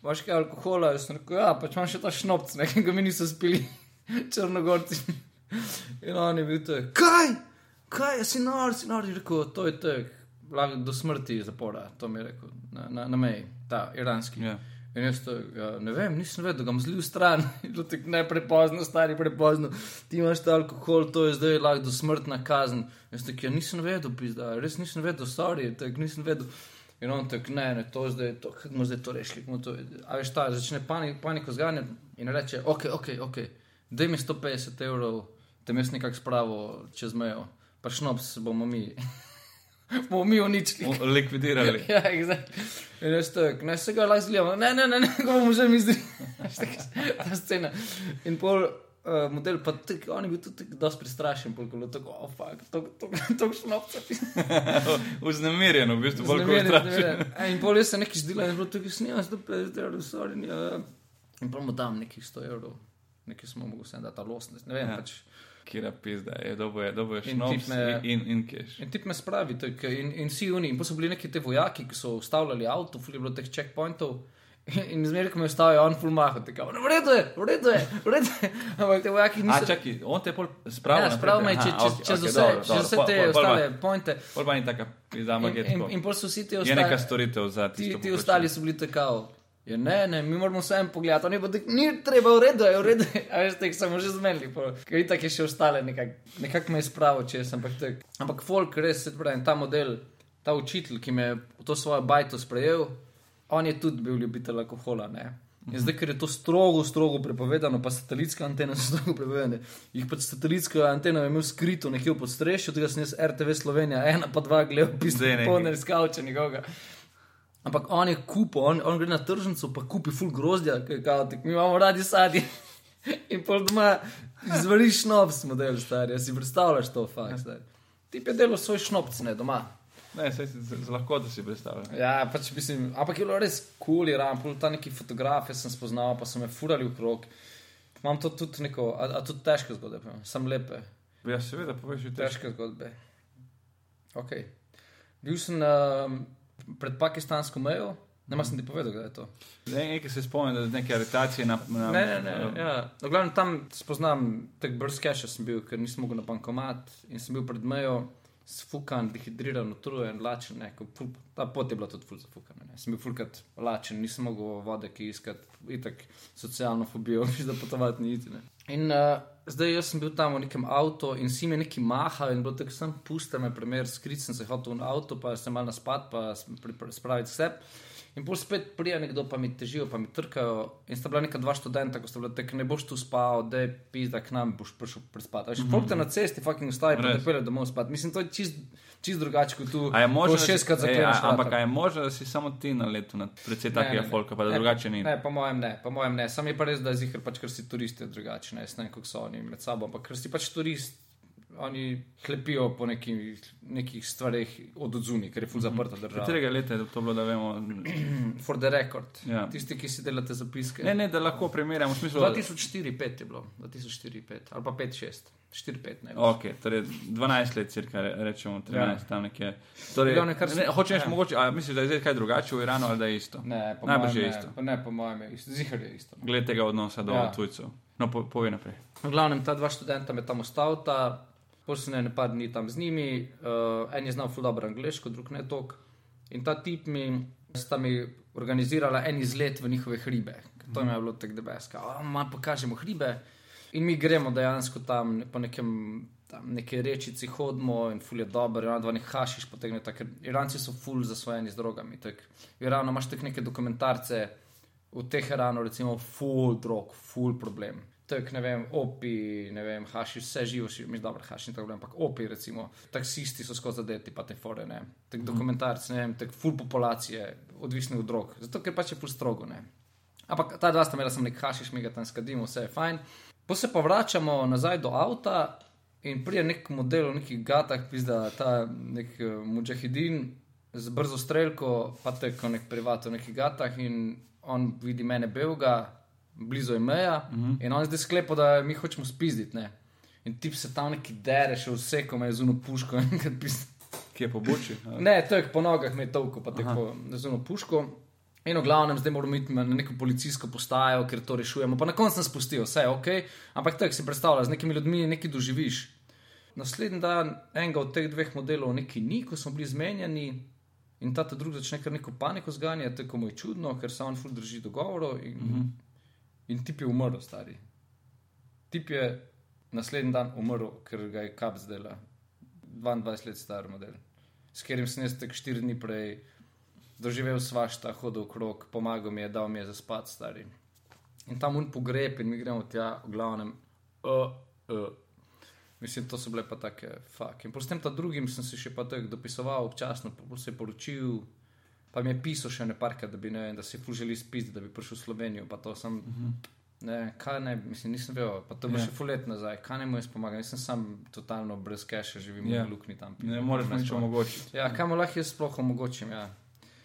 imaš kaj alkohola? Jaz sem rekel, ja, pač imam še ta šnopc, nekaj ga mi niso spili, črnogorci. In on je bil tak, kaj, kaj, si nor, si nor, je rekel, to je tek, lahko do smrti zapora, to mi je rekel, na, na, na meji, ta iranski. Ja. In jaz to, ja, ne vem, nisem vedel, da ga bom zlil stran, Lutek, ne prepozno, stari prepozno, ti imaš ta alkohol, to je zdaj lahko do smrtna kazen. Jaz tako, ja, nisem vedel, pizda, res nisem vedel, sorry, tako nisem vedel. In on tako, ne, ne, to je zdaj, to, kako bomo zdaj to rešili. kako bomo To, a veš, ta začne panik, paniko zganjati in reče, ok, ok, ok. da mi 150 evrov, te mi je nekako spravo čez mejo, pa šnops bomo mi. bomo mi uničili. Likvidirali. ja, exactly. In jaz tak, ne se ga lahko zlijamo, ne, ne, ne, ne, ko bomo že mi zdaj. Ta scena. In pol uh, model, pa tak, on je bil tudi dosti prestrašen, pol ko je tako, oh, fuck, to, to, to šnopca. Vznemirjen, v bistvu, bolj kot Vznemirjen, strašen. vznemirjen. In pol jaz sem nekaj zdela in bilo tukaj snimam, 150 evrov, sorry. Ja. In pol mu dam nekih 100 evrov, nekaj smo mogli vsem dati, losne, ne vem, Ja. ja. pač. Kira pizda, je dobro, je dobro, In šnops tip me- in, in keš. In ti me spravi, tak, in, in vsi oni. In pa so bili neki te vojaki, ki so ustavljali avto, fuli je bilo teh checkpointov. In, in zmeraj, ko me ustavijo, on ful maha, tako, no, v redu je, v redu je, v redu je. Ampak te vojaki A, niso. čakaj, on te pol spravo. Ja, spravi me, če, če, če, čez vse, čez vse te ostale pointe. Pol pa ni taka ampak In, je in, tako. in pol so vsi ti Je neka ostali. storitev za Ti, tisto. ti poplačilo. ostali so bili tako. Ja, ne, ne, mi moramo vsem pogledati, oni bodo, ni treba, v redu je, v redu je. A veš, tek smo že zmenili, pol. ker itak je še ostale, nekako nekak me je spravo, če sem ampak tek. Ampak folk, res se pravi, ta model, ta učitelj, ki me je to svojo bajto sprejel, on je tudi bil ljubitelj alkohola, ne. In zdaj, ker je to strogo, strogo prepovedano, pa satelitske antene so strogo prepovedane, jih pač satelitska antena je imel skrito nekje v podstrešju, tega sem jaz RTV Slovenija, ena pa dva gledal, Zdaj pisne, nekaj. polne skavče njegovega. Ampak on je kupil, on, on gre na tržnico, pa kupi full grozdja, ki je kao, tak, mi imamo radi sadje. In pol doma izvariš šnops, model star, ja si predstavljaš to, fakt. star. Ti pa delo svoj šnops, ne doma. Ne, si z lahkoto si predstavljam. Ja, pač mislim, ampak je bilo res kul, cool, ram, pol ta neki fotografe sem spoznal, pa so me furali v krog. Imam to tudi neko, a, a tudi težke zgodbe, pa, sem lepe, Ja, seveda, poveš, že težko. težke zgodbe. Ok. Bil sem um, pred pakistansko mejo, ne sem ti povedal, kdaj je to. Nekaj se spomnim, da neke aretacije na. na Ne, ne, ne. Ja. V glavnem tam spoznam, tak brez keša sem bil, ker nisem mogel na bankomat in sem bil pred mejo, sfukan, dehidriran, utrujen, lačen. Ne, ful, ta pot je bila tudi ful zafukana. Ne. Sem bil fulkrat lačen, nisem mogel vode, ki iskati, itak socialno fobijo, da potovati ni iti. Ne. In uh, zdaj jaz sem bil tam v nekem avtu in si mi neki mahal in bilo tako sem pustil me, primer, skrit sem se hotel v avto, pa sem mal na spad, pa sem pri- pri- spraviti vse. In pol spet prija nekdo, pa mi težijo, pa mi trkajo. In sta bila neka dva študenta, ko sta bila tako, ne boš tu spal, da je pizda k nam, boš prišel prespati. Še folk te na cesti, fucking ustavi, pa te pelje domov spati. Mislim, to je čist, čist drugače kot tu. A je možno, šestkrat ej, zakleneš. ampak a je možno, da si samo ti na letu na precej takega folka, pa da Ne, drugače ni. Ne, po mojem ne, po mojem ne. Sam je pa res, da je zihar pač, ker si turist, je drugače, ne, ne kako so oni med sabo, ampak ker si pač turist, oni klepijo po nekih, nekih stvareh od odzuni, ker je ful zaprta država. Katerega leta je to bilo, da vemo? For the record. Ja. Tisti, ki si delate zapiske. Ne, ne, da lahko primerjamo smislu. 2004-2005 je bilo, 2004-2005 ali pa 5-6, 4-5 ne. Ok, torej 12 let, cirka, re- rečemo 13, ja. tam nekje. Torej, Glavne, kar ne, se- hočeš, ja. mogoče, a misliš, da je zdaj kaj drugače v Iranu ali da je isto? Ne, po Najbrž je ne, isto. ne, po mojem je isto. Zihar je isto. no. Glede tega odnosa do ja. tujcev. No, po, povej naprej. V glavnem, ta dva študenta me tam ostavita, potem ne par dni tam z njimi, uh, en je znal ful dobro angliško, drug ne tok. In ta tip mi, sta mi organizirala en izlet v njihove hribe. To jim je bilo tako debeska. Malo pokažemo hribe in mi gremo dejansko tam po nekem. Tam neke rečici hodimo in ful je dobro, eno dva nek hašiš potegnete, ker Iranci so ful zasvojeni z drogami. Tak, v Iranu imaš tako neke dokumentarce, v Teheranu, recimo, full drog, full problem. Tak, ne vem, opi, ne vem, hašiš, vse živo, mi dobro hašiš, tako naprej, ampak opi, recimo, taksisti so skozi zadeti, pa te fore, ne. Tak dokumentarci, ne vem, tak full populacije, odvisni od drog, zato ker pač je full strogo, ne. Ampak ta dva sta imela, sem nek hašiš, mi ga tam skadimo, vse je fajn. Pa se pa vračamo nazaj do avta in prije nek model v nekih gatah, pizda ta nek uh, mujahidin z brzo streljko, pa tako nek privat v nekih gatah in on vidi mene belga, blizu je meja uh -huh. in on zdaj sklepa, da mi hočemo spizditi, ne. In tip se tam neki dere, še vse, ko me je zuno puško. Kje je po buči? Ne, tako po nogah me je tolko, pa tako zuno puško. In v glavnem, zdaj moramo iti na neko policijsko postajo, ker to rešujemo. Pa na koncu sem spustil, vse je ok, ampak tako si predstavljaš, z nekimi ljudmi nekaj doživiš. Naslednji dan enega od teh dveh modelov neki ni, ko smo bili zmenjeni, in ta drugi začne kar neko paniko zganjati, tako mu je čudno, ker se on ful drži dogovorov in, mm -hmm. In tip je umrl, stari. Tip je naslednji dan umrl, ker ga je kap zdela. 22 let star model, s katerim sem jaz tako 4 dni prej doživel svašta, hodil okrog, pomagal mi je, dal mi je za spat, stari. In tam un pogreb in mi gremo tja, v glavnem, uh, uh. Mislim, to so bile pa take fuk. In potem ta drugim sem se še pa tako dopisoval občasno, pa se je poročil. Pa mi je pisal še nekaj, da bi ne, da si fužili spiti, da bi prišel v Slovenijo. Pa to sem, uh -huh. ne, kaj ne, mislim, nisem vedel, pa to bo yeah. Ja. še fulet nazaj, kaj ne mu jaz pomagam. Jaz sem sam totalno brez keša, živim Ja. v lukni tam. Ne moreš nič omogočiti. Ja, kaj mu lahko jaz sploh omogočim, ja.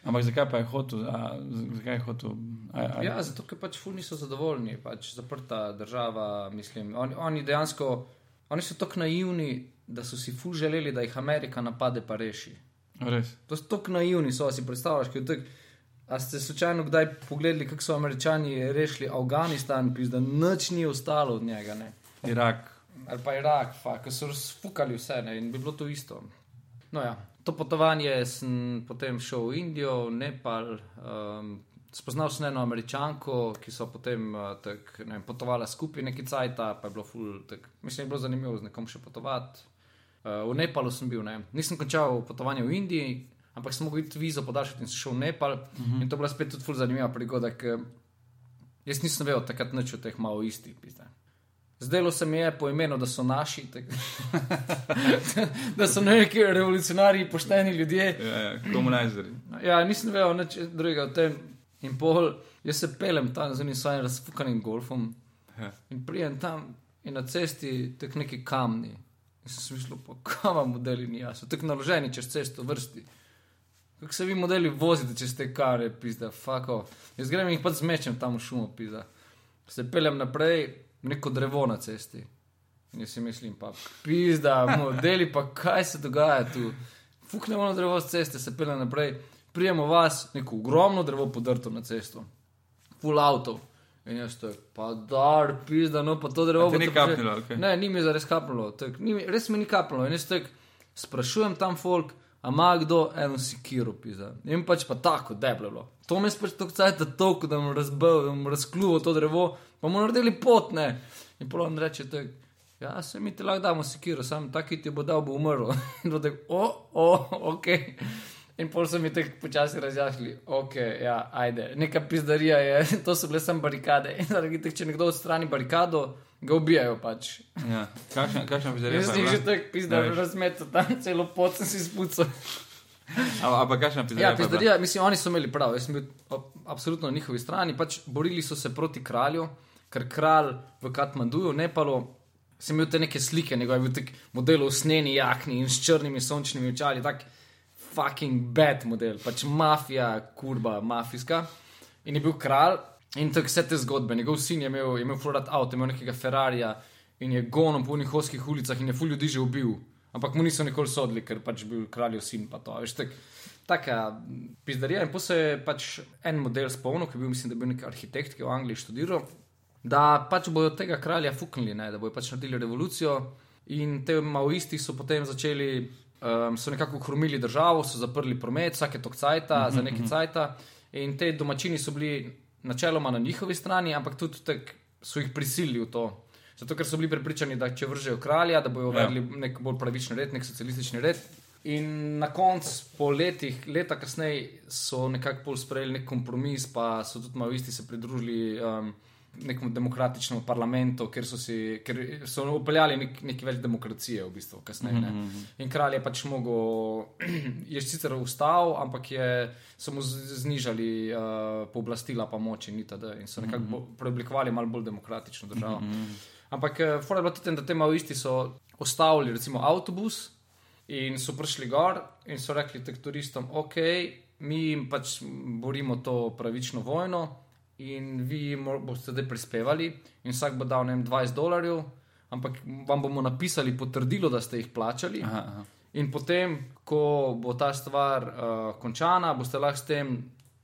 Ampak zakaj pa je hotel? A, zakaj je hotel? A, a, Ja, zato ker pač ful niso zadovoljni, pač zaprta država. Mislim, oni, oni dejansko, oni so tako naivni, da so si ful želeli, da jih Amerika napade pa reši. Res. To so tako naivni, so si predstavljaš, kot tak. A ste slučajno kdaj pogledali, kako so američani rešili Afganistan, pis, da nič ni ostalo od njega, ne? Irak. ali pa Irak, ki so razfukali vse ne? in bi bilo to isto. No, ja. To potovanje sem potem šel v Indijo, v Nepal. Um, spoznal sem eno američanko, ki so potem uh, tak, ne vem, potovala skupaj neki cajt, pa je bilo ful. Tak, mislim, je bilo zanimivo z nekom še potovati. Uh, v Nepalu sem bil, ne. nisem končal potovanje v Indiji, ampak sem mogel iti vizo podaljšati in sem šel v Nepal. Uh -huh. In to je bila spet tudi zanimiva prigoda, ker jaz nisem vedel takrat nič o teh malo istih. Pizda. Zdelo se mi je po imenu, da so naši, tak, da so neki revolucionarji, pošteni ljudje. Ja, ja, komunizeri. Ja, nisem vedel nič drugega o tem. In pol, jaz se pelem tam z enim svojim razfukanim golfom Ja. in prijem tam in na cesti tek neki kamni. In sem mislil, pa kava modeli ni jasno, tako naloženi čez cesto vrsti. Kako se vi modeli vozite čez te kare, pizda, fako. Jaz grem in jih pa zmečem tam v šumo, pizda. Se pelem naprej, neko drevo na cesti. In jaz si mislim, pa pizda, modeli, pa kaj se dogaja tu. Fuknemo na drevo z ceste, se pelem naprej, prijemo vas, neko ogromno drevo podrto na cesto, full avto. In jaz to je, pa dar, pizda, no pa to drevo. Ni kapnilo, ali kaj? Ne, ni mi zares kapnilo, tak, ni, mi- res mi ni kapnilo. In jaz tak sprašujem tam folk, a ima kdo eno sikiro, pizda. In pač pa tako, deblo. je. To me je pač tako cajt, da toliko, da bom razbil, da bom razkljuval to drevo, pa bomo naredili pot, ne. In polon reče, tak, ja, se mi ti lahko damo sikiro, sam taki ti bo dal, bo umrl. In tako, o, o, ok. In pol so mi tako počasi razjasnili, ok, ja, ajde, neka pizdarija je, to so bile samo barikade. In zaradi tega, če nekdo odstrani barikado, ga ubijajo pač. Ja. Kakšna, kakšna pizarija? Jaz sem že tako pizda, Ne veš. razmetal tam celo pot, sem si spucal. Ampak kakšna pizarija? Ja, pizdarija, mislim, oni so imeli prav, jaz sem bil ab- absolutno na njihovi strani, pač borili so se proti kralju, ker kralj v Katmanduju, Nepalu, sem imel te neke slike, njegov je bil tak model v sneni jakni in s črnimi sončnimi očali, tak fucking bad model, pač mafija, kurba, mafijska. In je bil kralj in tako vse te zgodbe. Njegov sin je imel, je imel florat avto, imel nekega Ferrarija in je gonom po unih oskih ulicah in je ful ljudi že ubil. Ampak mu niso nikoli sodili, ker pač bil kraljev sin pa to. Veš, tak, taka pizdarija. In potem se je pač en model spomnil, ki je bil, mislim, da je bil nek arhitekt, ki je v Angliji študiral, da pač bojo tega kralja fuknili, ne, da bojo pač naredili revolucijo. In te maoisti so potem začeli, um, so nekako ukromili državo, so zaprli promet, vsake tok cajta, za neki cajta. In te domačini so bili načeloma na njihovi strani, ampak tudi tak, so jih prisilili v to. Zato, ker so bili prepričani, da če vržejo kralja, da bodo uvedli nek bolj pravični red, nek socialistični red. In na koncu, po letih, leta kasneje, so nekako bolj sprejeli nek kompromis, pa so tudi maoisti se pridružili um, nekemu demokratičnemu parlamentu, ker so, si, ker so upeljali nek, nekaj več demokracije, v bistvu, kasneje. Mm -hmm. In kralj je pač mogel, je sicer ustal, ampak je, so mu znižali uh, pooblastila, pa moči, in, itd. in so nekako mm -hmm. preoblikovali malo bolj demokratično državo. Mm -hmm. Ampak uh, fora je bilo tudi, da te maoisti so ostavili, recimo, avtobus. In so prišli gor in so rekli tem turistom, ok, mi jim pač borimo to pravično vojno in vi boste zdaj prispevali in vsak bo dal ne vem 20 dolarjev, ampak vam bomo napisali potrdilo, da ste jih plačali. Aha, aha. In potem, ko bo ta stvar uh, končana, boste lahko s tem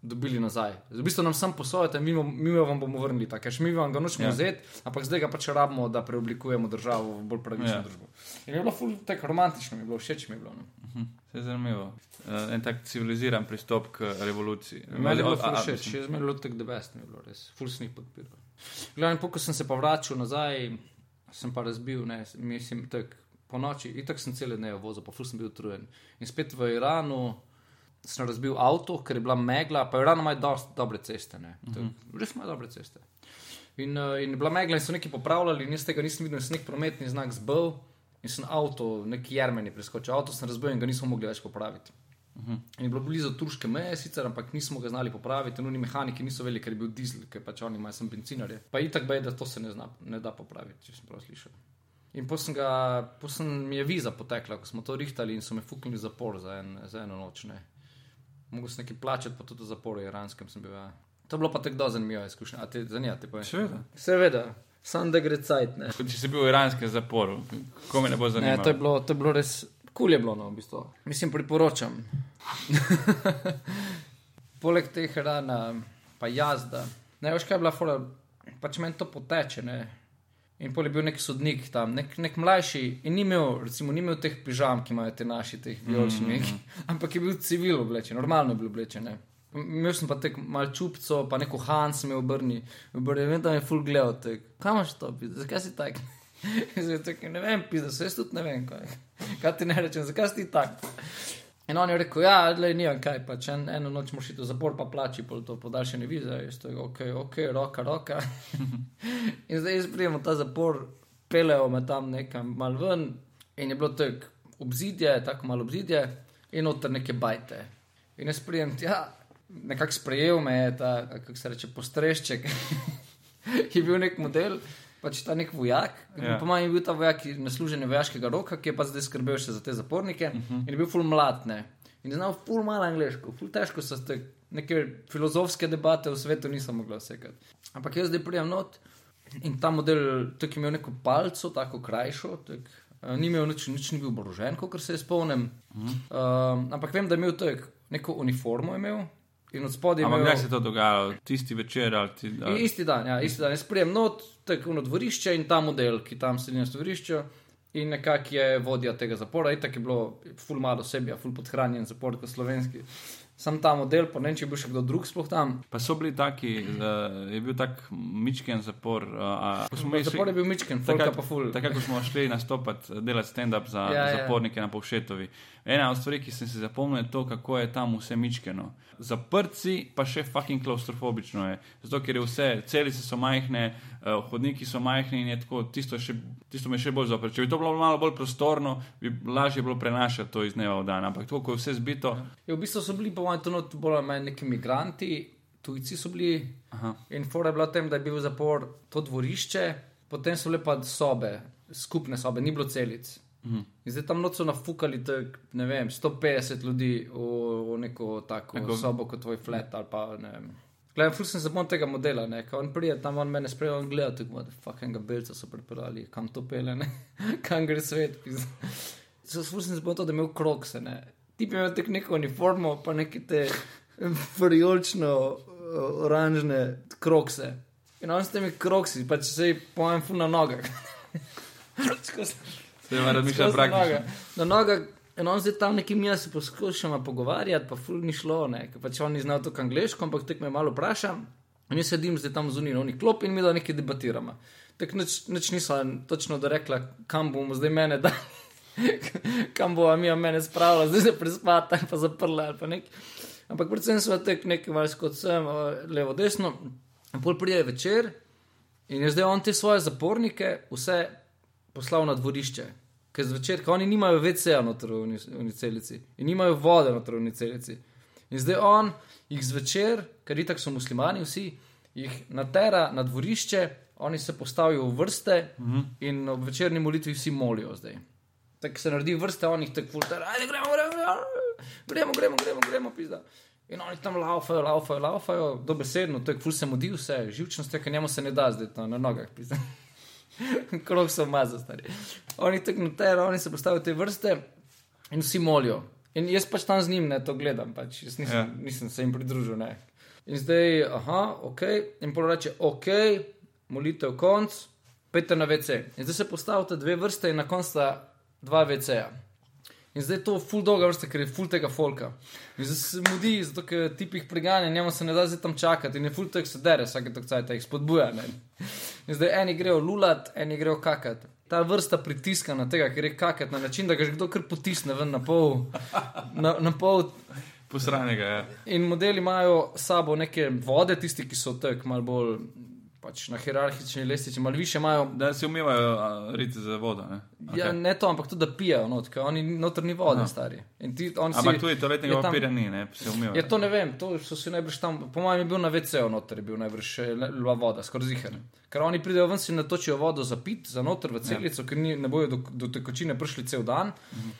dobili nazaj. V bistvu nam sam posojate, mi, mi vam bomo vrnili ta cash, mi vam ga nočemo Ja. ja. vzeti, ampak zdaj ga pač rabimo, da preoblikujemo državo v bolj pravično Ja. ja. družbo. In je bilo ful tako romantično, mi je bilo všeč mi je bilo. No. Se je zanimivo. Uh, en tak civiliziran pristop k revoluciji. Meni je bilo všeč, meni je bilo tako debest, mi je bilo res, ful sem jih podpiral. Glavno, ko sem se pa vračal nazaj, sem pa razbil, ne, mislim, tako po noči, itak sem cele dneve vozil, pa ful sem bil utrujen. In spet v Iranu sem razbil avto, ker je bila megla, pa Iran ima dobre ceste, ne, tako, res ima dobre ceste. In, uh, in bila megla in so nekaj popravljali, in jaz tega nisem videl, in sem nek prometni znak zbal, in sem avto, neki jermeni preskočil, avto sem razbil in ga nismo mogli več popraviti. Uh -huh. In je bilo blizu turške meje, sicer, ampak nismo ga znali popraviti, nujni mehaniki niso vedeli, ker je bil dizel, ker pač oni imajo sem bencinarje. Pa itak bej, da to se ne, zna, ne da popraviti, če sem prav slišal. In potem pos mi je viza potekla, ko smo to rihtali in so me fuknili zapor za, en, za eno noč. Ne. Mogoče sem nekaj plačati, pa tudi v zaporu, iranskem sem bil. Ja. To je bilo pa tako zanimivo izkušnja. A te zanimate? Seveda. Seveda. Sam da gre cajt. Če si bil v iranskem zaporu, ko me ne bo zanimalo. Ne, to je bilo, to je bilo res kul, je bilo no, v bistvu. Mislim, priporočam. Poleg teh rana, pa jazda. Ne veš, kaj je bila fora, pač meni to poteče. Ne? In pol je bil nek sodnik tam, nek, nek mlajši, in ni imel, recimo, ni imel teh pižam, ki imajo te naši, teh vijoličnih, mm -hmm. ampak je bil civil oblečen, normalno je bil oblečen. Imel sem pa tek malo čupco, pa neko Hans me obrni, obrni, vem, da me je full gledal, kam imaš to, zakaj si tak? Zdaj, tak, ne vem, pisa, se jaz tudi ne vem, kaj, kaj ti ne rečem, zakaj si tak? In on je rekel, ja, le ni on kaj, pač en, eno noč moraš iti v zapor, pa plači pol to podaljšanje vize, jaz to je ok, ok, roka, roka. in zdaj jaz prijem v ta zapor, pelejo me tam nekam mal ven in je bilo tako obzidje, tako malo obzidje in noter neke bajte. In jaz prijem, ja, nekako sprejel me je ta, kako se reče, postrešček, ki je bil nek model. Pač ta nek vojak, ja. po mojem, je bil ta vojak na služenju vojaškega roka, ki je pa zdaj skrbel še za te zapornike uh Mhm. -huh. in je bil ful mladne. In je znal ful malo angliško, ful težko so te neke filozofske debate v svetu nisem mogla vsekati. Ampak jaz zdaj prijem not in ta model, tako je imel neko palco, tako krajšo, tak, uh, ni imel nič, nič ni bil oborožen, kot se spomnim. Uh -huh. uh, ampak vem, da je imel tak, neko uniformo imel. In od spodaj Ampak imel. kdaj se je to dogajalo? Tisti večer ali ti. I- Ali... Isti dan, ja, isti dan. Jaz prijem not, tako na dvorišče in ta model, ki tam sedi na dvorišču. In nekako je vodja tega zapora, in tako je bilo, ful malo osebja, ful podhranjen zapor kot slovenski. Sam ta model, pa ne vem, če je bil še kdo drug sploh tam. Pa so bili taki, uh, je bil tak mičken zapor. Uh, smo imeli Zapor je bil mičken, Takrat- pa ful. Takrat, ko smo šli nastopati, delati stand-up za Ja, ja, ja. zapornike na Povšetovi. Ena od stvari, ki sem si zapomnil, je to, kako je tam vse mičkeno. Zaprci, pa še fucking klaustrofobično je. Zato, ker je vse, celice so majhne, uh, hodniki so majhni in je tako, tisto, še, tisto me še bolj zapre. Če bi to bilo malo bolj prostorno, bi lažje bilo prenašati to iz dneva v dan. Ampak to, ko je vse zbito, Ja, v bistvu so bili, po mojem, to not bolj ali manj neki migranti, tujci so bili. Aha. In fora je bila tem, da je bil zapor to dvorišče, potem so bile pa sobe, skupne sobe, ni bilo celic. Mhm. In zdaj tam noč so nafukali, tak, vem, 150 ljudi v, v neko tako neko... sobo kot tvoj flat ali pa ne vem. Gledam, ful sem zapomnil tega modela, ne, ko on pride tam, on mene sprejel in gleda, tako da fucking belca so pripeljali, kam to pele, ne, kam gre svet. Ful sem zapomnil to, da je imel krokse, ne. Ti bi imel tako neko uniformo, pa neke te frijolčno uh, oranžne krokse. In on s temi kroksi, pa če se po mojem ful na nogah. Se je razmišljal skozi praktično. Na nogah. In on zdaj tam nekim jaz se poskušam pogovarjati, pa ful ni šlo, ne, ker pač on ni znal tako angliško, ampak tek me malo vpraša. In jaz sedim zdaj tam zunaj, oni klop in mi da nekaj debatiramo. Tako nič, nič niso točno dorekla, kam bomo zdaj mene dali, kam bo mi mene spravila, zdaj se prespata ali pa zaprla ali pa nekaj. Ampak predvsem so tek nekaj vas kot sem, levo, desno. In pol pride večer in je zdaj on te svoje zapornike vse poslal na dvorišče. Ker zvečer, ko oni nimajo WC-ja noter v uni- uni celici in nimajo vode noter v uni celici. In zdaj on jih zvečer, ker itak so muslimani vsi, jih natera na dvorišče, oni se postavijo v vrste mm -hmm. in ob večerni molitvi vsi molijo zdaj. Tako se naredi vrste, oni tako fulter, ajde gremo, gremo, gremo, gremo, gremo, gremo, gremo, pizda. In oni tam laufajo, laufajo, laufajo, dobesedno, tako ful se mudi vse, živčnost je, ker njemu se ne da zdaj to na nogah, pizda. Krog so maza, stari. Oni tako notero, oni se postavijo te vrste in vsi molijo. In jaz pač tam z njim ne to gledam, pač jaz nisem, Ja. yeah. nisem se jim pridružil. Ne. In zdaj, aha, ok, in pol reče, ok, molitev konc, pete na WC. In zdaj se postavite dve vrste in na koncu sta dva WC-ja. In zdaj je to full dolga vrsta, ker je full tega folka. In zdaj se mudi, zato ker tip jih preganja, njemu se ne da zdaj tam čakati in je full tega se dere, vsake tok cajt jih spodbuja. Ne? In zdaj eni grejo lulat, eni grejo kakat. Ta vrsta pritiska na tega, ker je kakat na način, da ga že kdo kar potisne ven na pol. Na, na pol Posranega je. In modeli imajo sabo neke vode, tisti, ki so tako malo bolj pač na hierarhični lestvici, malo više imajo. Da si umivajo riti za vodo. Ne? Okay. Ja, ne to, ampak tudi da pijejo, not, oni notrni vode, no. stari. Ti, ampak si, tudi toaletnega papirja ni, ne, se umivajo. Ja, to ne vem, to so si najbrž tam, po mojem, je bil na WC-u noter, je bil najbrž lva voda, skoraj zihar. Ker oni pridejo ven, si natočijo vodo za pit, za noter v celico, ja. ker ni, ne bojo do, do tekočine prišli cel dan. Mhm.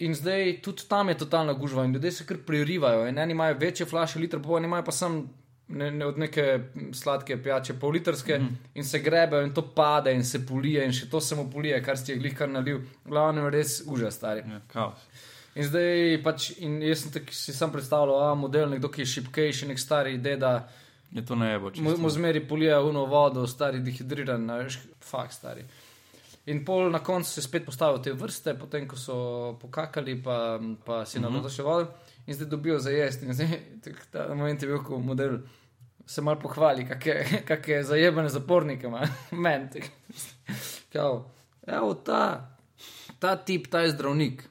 In zdaj tudi tam je totalna gužva in ljudje se kar pririvajo. Eni imajo večje flaše, liter, pa oni imajo pa sem ne, ne od neke sladke pijače, pol litrske mm. in se grebejo in to pade in se polije in še to se mu polije, kar si je glih kar nalil. Glavno je res užas, stari. Ja, in zdaj pač, in jaz sem tak, si sam predstavljal, a model nekdo, ki je šipkejši, nek stari deda. Je to ne bo. Mu zmeri polije uno vodo, stari dehidriran, fakt stari. In pol na koncu se spet postavijo te vrste, potem ko so pokakali, pa, pa si mm -hmm. na to še vodili in zdaj dobijo za jesti. In zdaj, ta moment je bil kot model se malo pohvali, kakšne je zajebane zapornike, menti. Evo, ta, ta tip, ta je zdravnik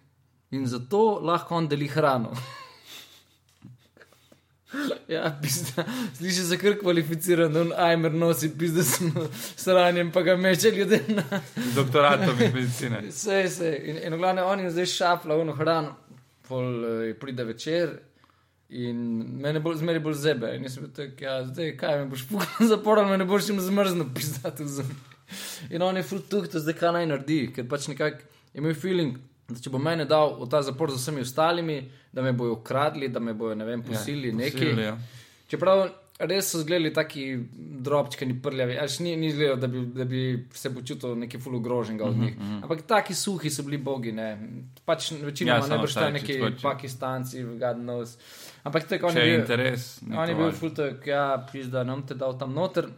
in zato lahko on deli hrano. Ja, Sliši se kar kvalificiran, da Aimer nosi pizde s ranjem, pa ga meče ljudi na. Doktoratom iz medicine. Vse, vse. In, in v glavnem on je zdaj šafla v hrano, pol uh, pride večer In me ne bo zmeraj bolj zebe. In jaz sem rekel, ja, zdaj kaj me boš pukal zaporom, me ne boš jim zmrznil, pisati v zem. In on je full tuh, to zdaj kaj naj naredi, ker pač nekako je imel feeling, da če bo mene dal v ta zapor z vsemi ostalimi, da me bojo ukradli, da me bojo, ne vem, posili ja, nekaj. Ja. Čeprav res so zgledali taki drobčki, ni prljavi, až ni, ni zgledal, da bi, da bi se počutil neki full ogrožen od njih. Mm -hmm. Ampak taki suhi so bili bogi, ne. Pač večinoma ja, ne boš tam neki pakistanci, gadnos. Ampak tako je bil interes. On je bil fultek, ja, pizda, nam te dal tam noter.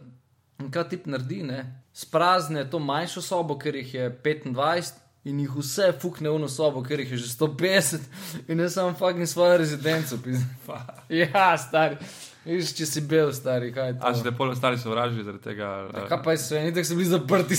In kaj ti naredi, ne? Sprazne to manjšo sobo, ker jih je 25. In jih vse fukne v eno sobo, ker jih je že 150, in ne samo fucking svojo rezidenco. ja, stari. Viš, če si bil stari, kaj je to? A že te pol ostali sovražili zaradi tega? Ja, kaj pa je sve, ni tako so bili zaprti.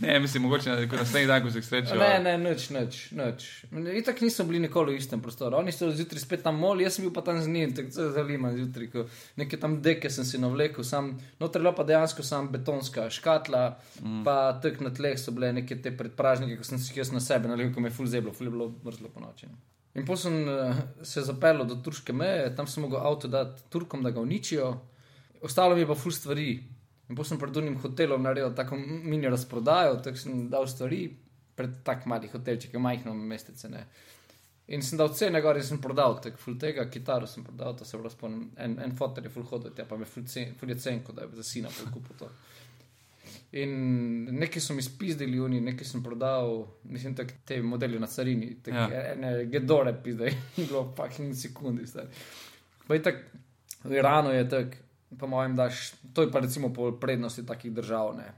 Ne, mislim, mogoče na naslednji dan, ko se srečajo. Ne, ne, noč, noč, noč. Itak niso bili nikoli v istem prostoru. Oni so zjutraj spet tam moli, jaz sem bil pa tam z njim, tako se zalima zjutraj. Nekaj tam deke sem si navlekel, sam, noter pa dejansko sam betonska škatla, mm. pa tek na tleh so bile neke te predpražnike, ko sem si jaz na sebe nalil, ko me je ful zeblo, ful je bilo mrzlo po noči. In potem sem uh, se zapeljal do turške meje, tam sem mogel avto dati Turkom, da ga uničijo, ostalo mi je pa ful stvari. In potem sem pred unim hotelom naredil tako mini razprodajo, tako sem dal stvari pred tako malih hotelček, majhno mestece. Ne. In sem dal cene gor in sem prodal tek ful tega, kitaro sem prodal, to se prav spomnim, en, en fotor je ful hodil, ja pa me ful, cen, ful je cenko, da je za sina kupil to. In nekaj so mi spizdili, oni, nekaj sem prodal, mislim, tak, te modeli na carini, te ja. ene gedore, pizdaj, bilo fucking sekundi. V Iranu je tako po mojem, daš, to je pa recimo po prednosti takih držav. Ne.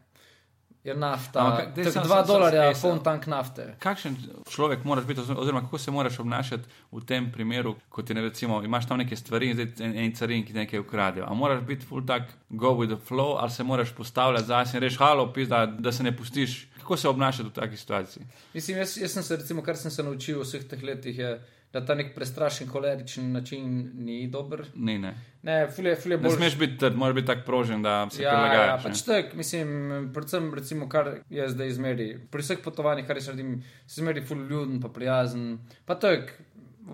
Je nafta, da za 2 dolarja, poln tank nafte. Kakšen človek moraš biti, oziroma kako se moraš obnašati v tem primeru, ko ti ne recimo, imaš tam neke stvari in zdaj en, en carin, ki nekaj ukradejo. A moraš biti full tak, go with the flow, ali se moraš postavljati zase in reči, halo, pizda, da se ne pustiš. Kako se obnašati v takih situacijah? Mislim, jaz, jaz sem se, recimo, kar sem se naučil v vseh teh letih, je, da ta nek prestrašen, koleričen način ni dober. Ni, ne. Ne, fulje, fulje bolj... ne smeš biti trd, moraš biti tako prožen, da se ja, prilagajaš. Ja, pač tak, mislim, predvsem, recimo, kar je zdaj izmeri. Pri vseh potovanjih, kar je sredim, se izmeri fulj ljuden, pa prijazen. Pa to je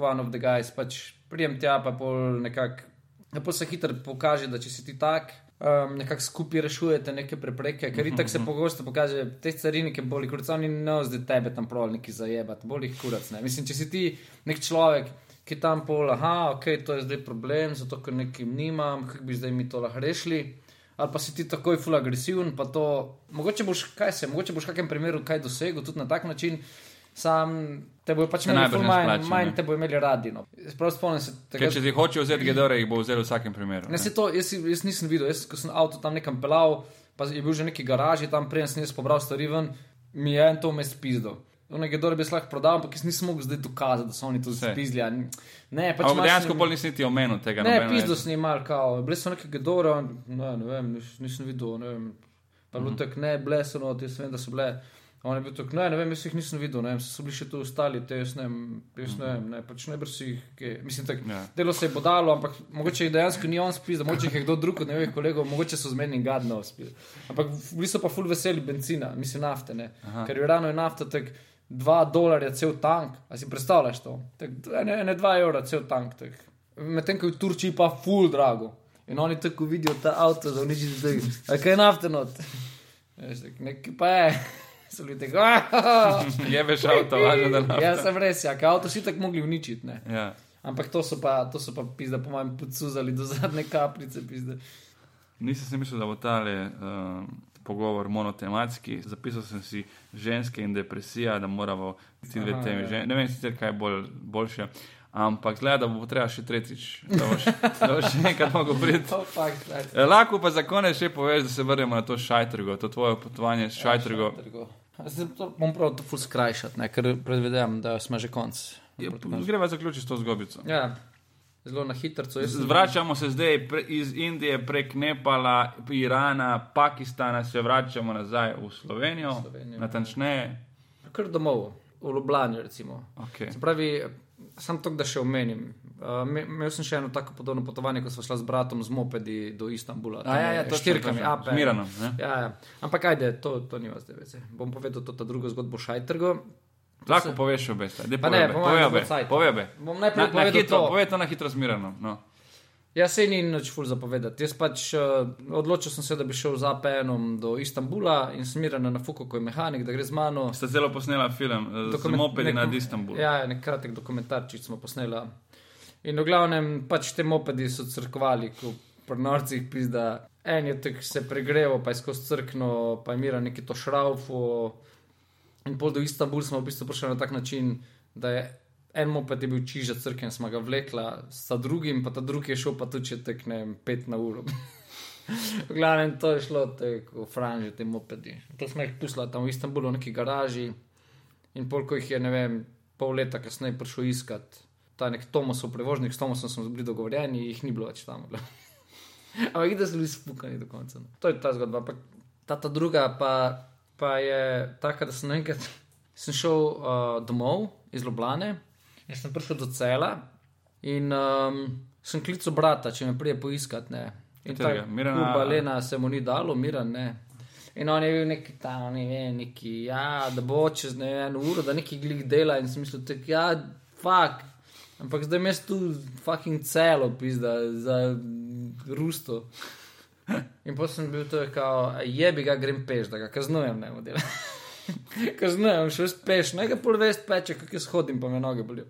one of the guys, pač prijem tja, pa pol nekako. Pa se hitro pokaže, da če si ti tak, um, nekako skupaj rešujete neke prepreke, ker tako se mhm. pogosto pokaže, te carinike boli, kot so oni ne zdaj tebe tam prav neki zajebati, boli jih kurac. Ne? Mislim, če si ti nek človek, ki tam pol, aha, ok, to je zdaj problem, zato ker nekim nimam, kako bi zdaj mi to lahko rešili. Ali pa si ti takoj full agresiven, pa to, mogoče boš, kaj se, mogoče boš v kakšnem primeru kaj dosegel tudi na tak način sam te bojo pač imeli manj, manj te bojo imeli radi. No. Se, tega, če ti hoče vzeti gedore, jih bo vzel v vsakem primeru. Ne, ne. To, jaz, jaz nisem videl, jaz, ko sem avto tam nekam pelal, pa je bil že neki garaži tam, prej sem jaz pobral stvari ven, mi je en to mes pizdo. One gedore bi lahko prodal, ampak jaz nisem mogel zdaj dokazati, da so oni to spizli. Ne, pač ampak dejansko bolj nisem niti omenil tega. Ne, pizdo sem imel, kao, bile so neke gedore, ne, ne vem, nis, nisem videl, ne vem. Pa bilo mm -hmm. tako ne, blesono, jaz vem, da so bile. On je bil tako, ne, ne vem, jaz jih nisem videl, ne vem, so bili še tu ostali, te jaz ne vem, jaz ne vem, ne, pač brsi jih, kaj, mislim, tako, Ja. delo se je podalo, ampak mogoče jih dejansko ni on spil, mogoče jih je kdo drug od njegovih kolegov, mogoče so zmeni gadno spil. Ampak bili so pa ful veseli benzina, mislim nafte, ne, Aha. ker je rano je nafta tak 2 dolarja cel tank, a si predstavljaš to? Tak, ne, ne 2 evra cel tank. Medtem ko je v Turčiji pa ful drago. In oni tako vidijo ta avto, da uniči zdaj, a kaj je nafte not. Veš, tak, Nekaj pa je. So ljudje tako, "Ah." Jebeš avto, važno da ne. Ja, sem res, ja, avto si tako mogli uničiti, ne. Ja. Ampak to so pa, to so pa pizda, po mojem, podsuzali do zadnje kapljice, pizda. Nisem si mislil, da bo tale uh, pogovor monotematski. Zapisal sem si ženske in depresija, da moramo ti dve temi. ja. Žen... Ne vem sicer, kaj je bolj, boljše. Ampak zgleda, da bo treba še tretjič, da boš, da boš še enkrat mogel priti. Oh. Eh, Lahko pa za konec še poveš, da se vrnemo na to šajtrgo, to tvoje potovanje s šajtrgo. Šajtrgo. Zdaj bom prav to ful skrajšati, ne, ker predvidevam, da smo že konc. Ja, Greva zaključiti s to zgodbico. Ja, zelo na hitro. Vračamo se zdaj pre, iz Indije prek Nepala, Irana, Pakistana, se vračamo nazaj v Slovenijo, Slovenijo, natančneje. Kar domov, v Ljubljani. Okay. Se pravi, sam to, da še omenim. Uh, me- imel sem še eno tako podobno potovanje, ko smo šli z bratom z mopedi do Istanbula. A, ja, ja, točno, štirkami, točno. ape. Z Miranom, ne? Ja, ja. Ampak ajde, to, to ni vas devece. Bom povedal to, ta drugo zgodbo o Šajtrgu. Lahko poveš obe, zdaj Pa ne, povej, obe, povej obe. Bom najprej Na, na povedal hitro, to. povej to na hitro z Miranom. No. Ja, se ni nič ful zapovedati. Jaz pač uh, odločil sem se, da bi šel z APN-om do Istanbula in smiren na Fuku, ko je mehanik, da gre z mano. Ste celo posnela film z Dokument- mopedi nek- nad Istanbulom. Ja, nek kratek dokumentarčič smo posneli. In v glavnem, pač te mopedi so crkvali, ko pri norcih pizda. En je tak se pregreval, pa je skozi crkno, pa je mira neki to šraufo. In pol do Istanbula smo v bistvu prišli na tak način, da je en moped je bil čiža crkven, smo ga vlekla sa drugim, pa ta drugi je šel pa tudi če tek ne vem, pet na uro. v glavnem, to je šlo tako franži, te mopedi. To smo jih pustili tam v Istanbulu, v neki garaži. In pol, ko jih je, ne vem, pol leta kasneje prišel iskat, ta nek Tomasov prevožnik, s Tomasom smo bili dogovorjeni, jih ni bilo več tam. Ampak da so bili spukani do konca. no. To je ta zgodba. Pa, ta, ta druga pa, pa je taka, da sem enkrat sem šel uh, domov iz Ljubljane in sem prišel do cela in um, sem klical brata, če me prije poiskat. Ne. In Katerega? ta Mirana- kurba Lena se mu ni dalo, miran ne. In on je bil neki tam, ne vem, neki, ja, da bo čez ne eno uro, da neki glik dela in sem mislil, tak, ja, fuk. Ampak zdaj imaš tu fucking celo, pizda, za rusto. In potem sem bil kao, je bi ga grem peš, da ga kaznujem, ne model. kaznujem, šel speš, ne ga pol vest peče, kako jaz hodim, pa me noge bolijo.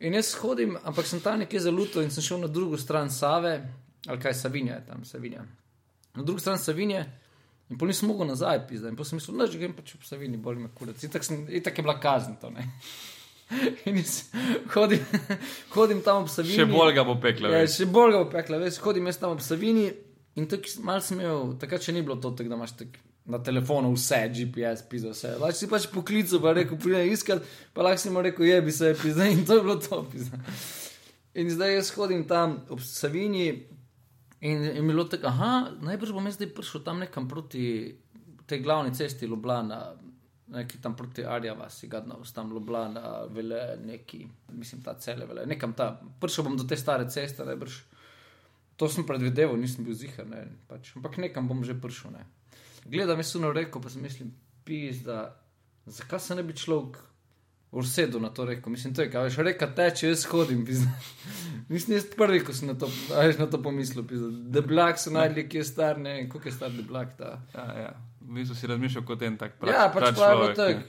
In jaz hodim, ampak sem tam nekje zaluto in sem šel na drugo stran Save, ali kaj Savinja je tam, Savinja. Na drugo stran Savinje in pol nisem mogel nazaj pisati. In potem sem mislil, da že grem pač v Savini, bolj me kurac. Itak, itak je bila kazen to, ne. In jaz hodim, hodim tam ob Savini. Še bolj ga bo pekla. Ja, še bolj ga bo pekla, veš, hodim jaz tam ob Savini in tako malo sem imel, takrat še ni bilo to, tak, da imaš tak na telefonu vse, GPS, pisa vse. Lahko si pač poklical, pa rekel, pridem iskat, pa lahko si mu rekel, je bi se pisa in to je bilo to, pisa. In zdaj jaz hodim tam ob Savini in, in bilo tako, aha, najbrž bom jaz zdaj prišel tam nekam proti tej glavni cesti Ljubljana. Neki tam proti Arjava, si ga znal, tam Ljubljana, vele neki, mislim, ta cele vele, nekam tam. Prišel bom do te stare ceste, najbrž. To sem predvideval, nisem bil zihar, ne, pač. ampak nekam bom že prišel. Ne. Gledam, jaz sem rekel, pa si mislim, pis, da zakaj se ne bi človek usedel na to reko. Mislim, to je, kaj veš, reka teče, jaz hodim, pizda. Nisem jaz prvi, ko sem na to, na to pomislil, pizda. Deblak so najdli, ki je star, ne vem, koliko je star deblak ta. Ja, ja. V bistvu si razmišljal kot en tak prav. Ja, pač pa je bilo tako.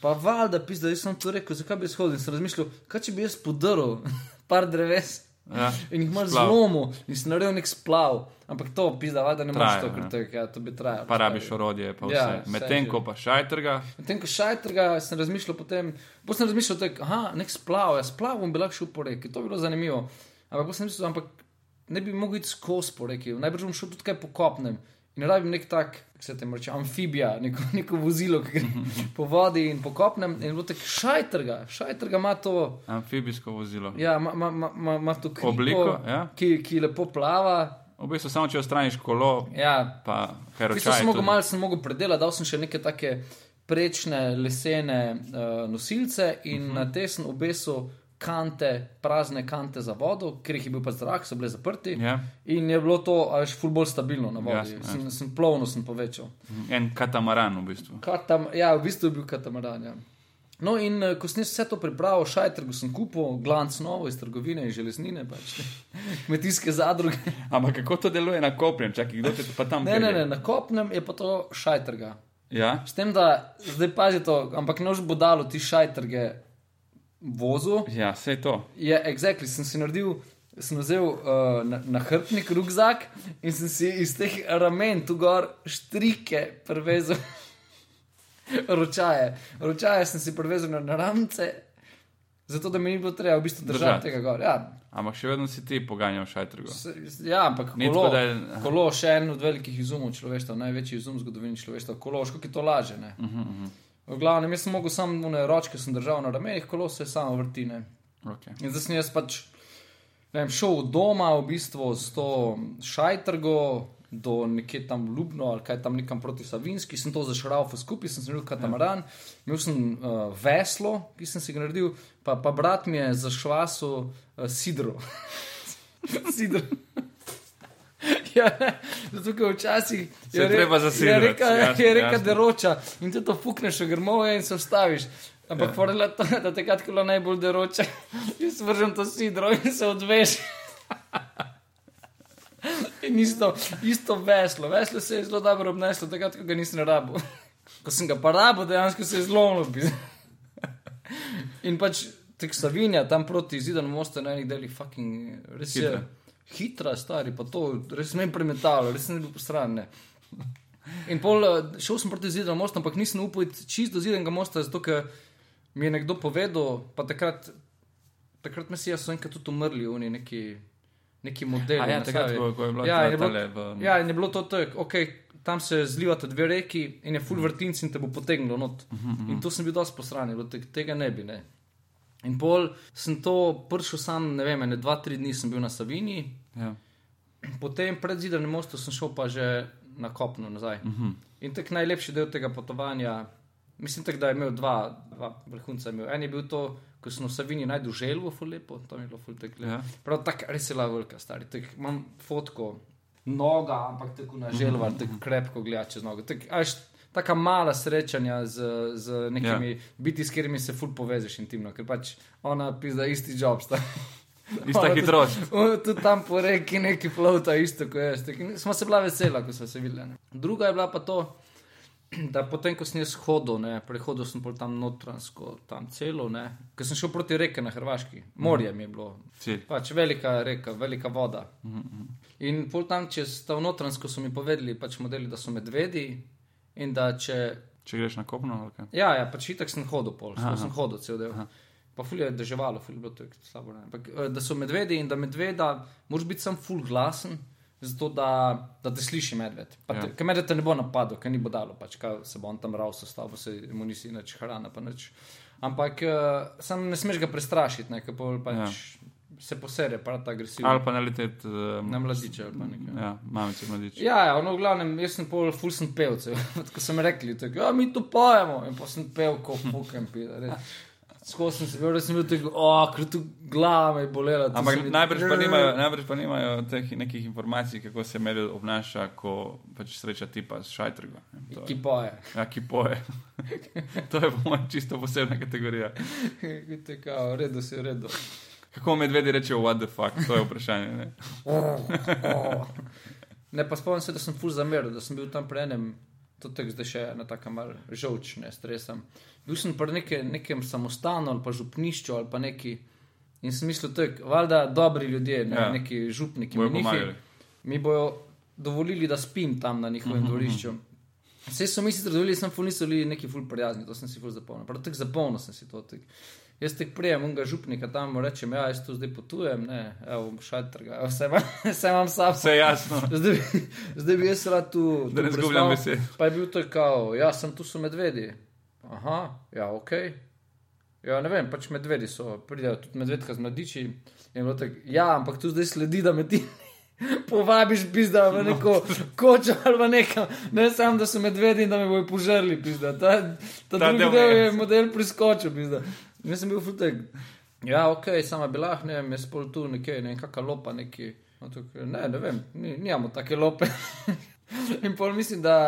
Pa valjda, pizda, jaz sem to rekel, zakaj bi jaz hodil. Sem razmišljal, kaj če bi jaz podaril par dreves Ja. in jih Splav. zlomil in si naredil nek splav. Ampak to, pizda, valjda ne moreš to, ker to, je, ja, to bi trajalo. Pa rabiš orodje, pa vse. Ja, Ja, vse Medtem že. ko pa šajtrga, Medtem ko šajtrga, sem razmišljal potem, potem sem razmišljal, tak, aha, nek splav, ja, splav bom bi lahko šel po reki, to bi bilo zanimivo. Ampak potem sem mislil, ampak ne bi mogel iti skozi po reki, najbrž bom šel tudi kaj po kopnem. In rabim nek tak, kako se tem reče, amfibija, neko, neko vozilo, ki gre po vodi in po kopnem. In bo tako šajtrga, šajtrga ima to, amfibijsko vozilo. ja, ima, to kripo, Obliko, ja. ki, ki lepo plava. V bistvu samo če ostraniš kolo, Ja, pa Tisto heročaj. sem mogel malo sem mogel predelati, dal sem še neke take prečne lesene uh, nosilce in uh -huh. na te sem obesil kante, prazne kante za vodo, ker jih je bil pa zrak, so bile zaprti. Yeah. Ja. In je bilo to, až ful bolj stabilno na vodi. Jasno, sem, sem plovno sem povečal. En katamaran v bistvu. Katam, ja, v bistvu je bil katamaran. Ja. No, in uh, ko sem vse to pripravil, šajter, sem kupil glanc novo iz trgovine in železnine, pač kmetijske zadruge. Ampak kako to deluje na kopnem, čakaj, kdo te pa tam Ne, ne, pelje? ne, na kopnem je pa to šajtrga. Ja, S tem, da zdaj pazi to, ampak nož bo dalo ti šajtrge vozu. ja vse to. Je, exactly, sem si naredil, sem vzel uh, na- nahrbtnik, rukzak in sem si iz teh ramen tu gor štrike prevezal. ročaje. Ročaje sem si prevezal na ramce, zato da mi ni bilo treba v bistvu držati Držati. tega gor. Ja, Ampak še vedno si ti poganjal šajtrgo. ja ampak kolo, tako, je- kolo še en od velikih izumov človeštva, največji izum v zgodovini človeštva. Kolo, je to laže. Ne? Uh -huh, uh -huh. V glavnem, jaz sem mogel samo one ročke sem držal na ramenih, kolo se samo vrtine. okay. In zdaj sem jaz pač ne vem, šel od doma v bistvu s to šajtrgo do nekje tam Ljubno ali kaj tam nekam proti Savinski, sem to zašral skupaj, sem imel katamaran, imel sem uh, veslo, ki sem si ga naredil, pa, pa brat mi je zašvasil uh, sidro. sidro. Ja, zato, ker včasih je treba je rekel, jasno, je rekel jasno. da roča in ti to fukneš grmovje in se vstaviš. Ampak Ja. ja. to, da takrat, ko je bilo najbolj deroče, jaz vržem to sidro in se odveš. In isto, isto veslo, veslo se je zelo dobro obneslo, takrat, ko ga nisem rabil. Ko sem ga pa rabil, dejansko se je zlomilo. bi- In pač tek Savinja, tam proti zidanu mosta na enih delih, fucking res je. Hitra, stari, pa to res je premetalo, res sem bil posran. ne. In pol eh, šel sem proti zidanu mosta, ampak nisem upal čist do zidanega mosta, zato ker mi je nekdo povedal, pa takrat, takrat si jaz so enkrat tudi umrli, oni neki, neki modeli. A ja, takrat, ko, ko je bilo Ja, in je bilo- v- Ja, in je bilo to tako, okay, tam se zlivata dve reki in je full vrtinc in te bo potegnilo not. Uh -huh. In to sem bil dosti posran, bilo te, tega ne bi. Ne. In pol sem to prišel sam, ne vem, ne dva, tri dni sem bil na Savini, Ja. potem pred zidanim mostom sem šel pa že na kopno nazaj. Uh -huh. In tak najlepši del tega potovanja, mislim, tak, da je imel dva, dva vrhunca. Imel. En je bil to, ko sem v Savini najdel želvo, ful lepo, tam je bilo ful tek lepo. Ja. Prav tako, res je bila velika, stari. Tak, imam fotko, noga, ampak tako na želvar, tako krepko gleda čez nogo. Tak, až, taka mala srečanja z, z nekimi ja. biti, s katerimi se ful povežeš intimno, ker pač ona pisa isti job. Sta. Ista hitrost. tudi- tam po reki neki plovta, isto kot jaz. Smo se bila vesela, ko smo se videli. Ne. Druga je bila pa to, da potem, ko sem jaz hodil, ne, prehodil sem pol tam notransko, tam celo, ne, ker sem šel proti reke na Hrvaški, morje mi je bilo, Cilj. pač velika reka, velika voda. In pol tam čez ta notransko so mi povedali, pač modeli, da so medvedi in da če. Če greš na kopno, ali kaj? Ja, ja pač itak sem hodil pol. Aha. sem hodil cel del. Aha. Pa ful je deževalo, ful je bilo to slabo. Ne. Ampak, eh, da so medvedi in da medveda, moraš biti sam ful glasen, zato da, da te sliši medved. Pa Ja. te, ker medved te ne bo napadel, ker ni bo dalo, pač kaj se bo on tam ravsal, stavo se mu nisi nič hrana, pa nič. Ampak uh, sam ne smeš ga prestrašiti, ne, ker pač ja. se posere, pa ta agresivno. Ali pa naleteti um, Na mladiče ali pa nekaj. Ja, mamice mladiče. Ja, ja, no, v glavnem, jaz sem pol, ful sem pevcev. Ko so mi rekli, tako, ja, mi tu pojemo. In pa sem pel, ko fucking pil. Skozi sem se bil, sem bil tako, oh, ker tu glava me je bolela. Ampak najbrž pa, nimajo, najbrž pa nimajo teh nekih informacij, kako se medved obnaša, ko pač sreča tipa s šajtrgo. Ki poje. Ja, ki poje. to je po mojem čisto posebna kategorija. Tako, redo si, redo. Kako medvedi rečejo, what the fuck, to je vprašanje. Ne? Ne, pa spomnim se, da sem ful zameril, da sem bil tam pri enem, to tek zdaj še ena taka mal žolč, ne stresam. Bil sem pri neke, nekem samostanu ali pa župnišču ali pa neki. In sem mislil, tak, valjda dobri ljudje, ne, Ja. neki župniki, Bojo menihi, pomagali. mi bojo dovolili, da spim tam na njihovem Mhm, dvorišču. Vse so mi sicer dovolili, sem ful niso bili neki ful prijazni, to sem si ful zapomnil. Prav tako zapomnil sem si to. Tak. Jaz tek prijem unga župnika tam, rečem, ja, jaz tu zdaj potujem, ne, evo, šatrga, vse imam, vse imam sam. Vse jasno. Zdaj, bi- zdaj bi jaz rad tu. Da ne tu izgubljam prestal, besed. Pa je bil to kao, ja, sem tu so medvedi. Aha, ja, ok. Ja, ne vem, pač medvedi so, pridejo tudi medvedka z mladiči. In je tako, ja, ampak tu zdaj sledi, da me ti, povabiš, pizda, v neko kočo ali v nekam. Ne samo, da so medvedi in da me bojo požrli, pizda. Ta, ta, ta drugi del je model priskočil, pizda. Jaz sem bil futek. Ja, ok, sama bila, ne vem, jaz pol tu nekaj, ne vem, kakšna lopa neki. No, tukaj, ne, ne vem, nimamo take lope. in pol mislim, da.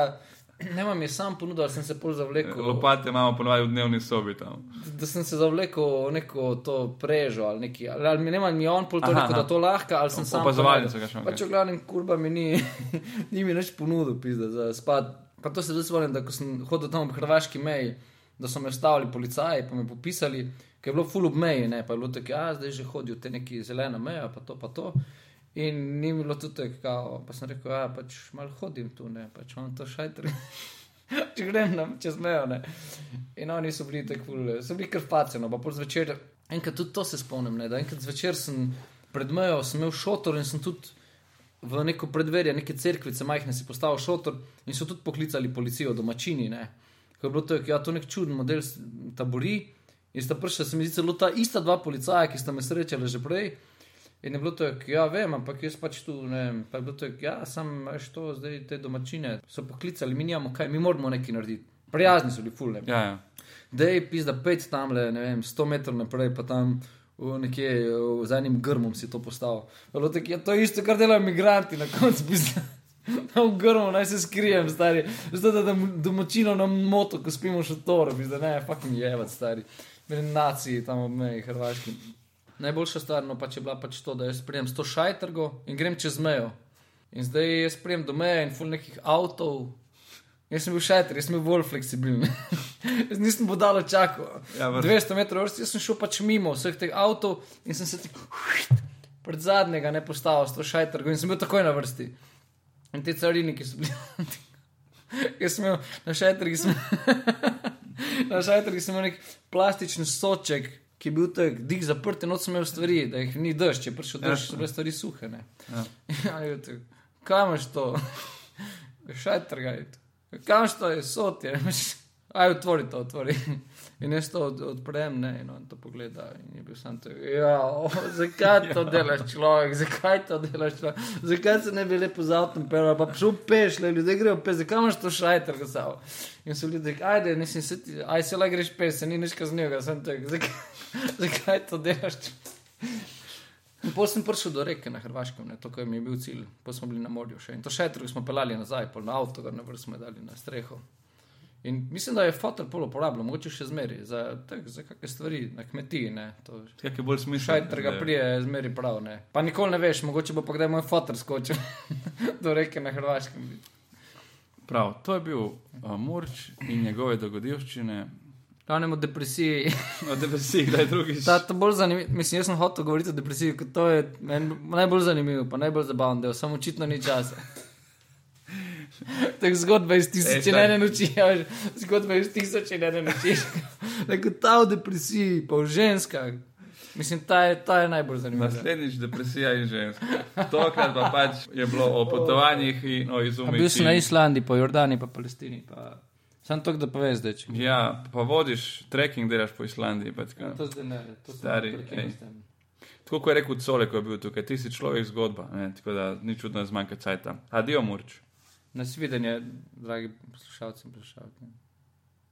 Ne vem, jaz sam ponudil, da sem se pol zavlekel. Lopate imamo ponovadi v dnevni sobi tam. Da, sem se zavlekel v neko to prežo ali neki. Ali, ali mi ne mi on pol to rekel, da to lahko, ali sem sam. Pa zavalnico, kaj še. Pač v glavnem kurba mi ni, ni mi več ponudil, pizda, za spad. Pa to se zdaj spomnim, da ko sem hodil tam v hrvaški meji, da so me stavili policaji, pa me popisali, ker je bilo full ob meji, ne, pa je bilo tako, ja, zdaj že hodijo te neki zelena meja, pa to, pa to. In ni bilo tudi tako, pa sem rekel, ja, pač malo hodim tu, ne, pač imam to šajter. Če grem na čez mejo, ne. In oni so bili tako, so bili kar paceno, pa pol zvečer, enkrat tudi to se spomnim, ne, da enkrat zvečer sem pred mejo, sem imel šotor in sem tudi v neko predverje, neke cerkvice majhne si postavil šotor in so tudi poklicali policijo, domačini, ne. Ko je bilo to, ja, to nek čuden model tabori in sta prišla, se mi zdi celo ta ista dva policaja, ki sta me srečala že prej. In je bilo to, ja, vem, ampak jaz pač tu ne vem. Pa je bilo to, ja, sam veš to, zdaj te domačine so poklicali, mi nimamo kaj, mi moramo nekaj narediti. Prijazni so bili, fulne. Ja, ja. Dej, pizda, pet tam le, ne vem, sto metrov naprej, pa tam v nekje v zadnjim grmom si to postavil. Je ja, to isto, kar delajo imigranti na koncu, pizda. Na grmu naj se skrijem, stari. Zdaj, da domačino na moto, ko spimo še toro, pizda, ne, fucking jevat, stari. Meni naciji tam ob meji, hrvaški najboljša stvar no, pač je bila pač to, da jaz sprejem sto šajtrgo in grem čez mejo. In zdaj jaz sprejem do meje in full nekih avtov. Jaz sem bil šajter, jaz sem bil bolj fleksibilen. jaz nisem bodalo čakal. Ja, 200 metrov, jaz sem šel pač mimo vseh teh avtov in sem se tako pred zadnjega ne postavil sto šajtrgo in sem bil takoj na vrsti. In te cariniki so bili. jaz sem imel na šajtrgi, sem... na šajtrgi sem imel nek plastični soček ki je bil tako dik zaprt, in sem imel stvari, da jih ni dež, če prišel dež, so bile stvari suhe. Ja. Ja, kaj imaš to? Šaj trgaj. Kaj imaš to, je sot, je. Aj, otvori to, otvori. In jaz to od, odprem, ne, in on to pogleda. In je bil sam tako, ja, zakaj to delaš človek, zakaj to delaš človek, zakaj se ne bi lepo z avtom pel, pa šel peš, le ljudje grejo peš, zakaj imaš to šajter, ga samo. In so ljudje, ajde, nisem se ti, aj se le greš peš, se ni nič kaznjega, sem tako, zakaj. zakaj to delaš? Potem sem prišel do reke na Hrvaškem, ne, to mi je bil cilj, potem smo bili na morju še. In to še enkrat smo pelali nazaj, pol na avto, ga ne vrsmo dali na streho. In mislim, da je fotor polo uporabljal, mogoče še zmeri za, tak, za kakšne stvari na kmetiji. Kaj je bolj smiselno? Šaj trga prije, zmeri prav. Ne. Pa nikoli ne veš, mogoče bo pa kdaj moj fotor skočil do reke na Hrvaškem. Prav, to je bil uh, Murč in njegove dogodivščine. Ravno o depresiji. O depresiji, da je drugi. Ta, to bolj zanimivo. Mislim, jaz sem hotel govoriti o depresiji, ker to je najbolj zanimivo, pa najbolj zabaven del, samo očitno ni časa. Tako zgodba iz tisoče ene noči, ja, zgodba iz tisoče ene noči. Tako ta v depresiji, pa v ženskah. Mislim, ta je, ta je najbolj zanimiva. Naslednjič depresija in ženska. Tokrat pa pač je bilo o potovanjih in o izumih. Bil sem na Islandiji, po Jordani, pa Palestini. Pa... Sam to, da poveš, zdaj. Če... Ja, pa vodiš trekking, delaš po Islandiji. Pač, ja, to zdaj ne, to stari. Tako kot je rekel Cole, ko je bil tukaj, ti si človek zgodba, ne, tako da ni čudno, da zmanjka cajt tam. Adijo, Murč. Nasvidenje, dragi poslušalci in poslušalke.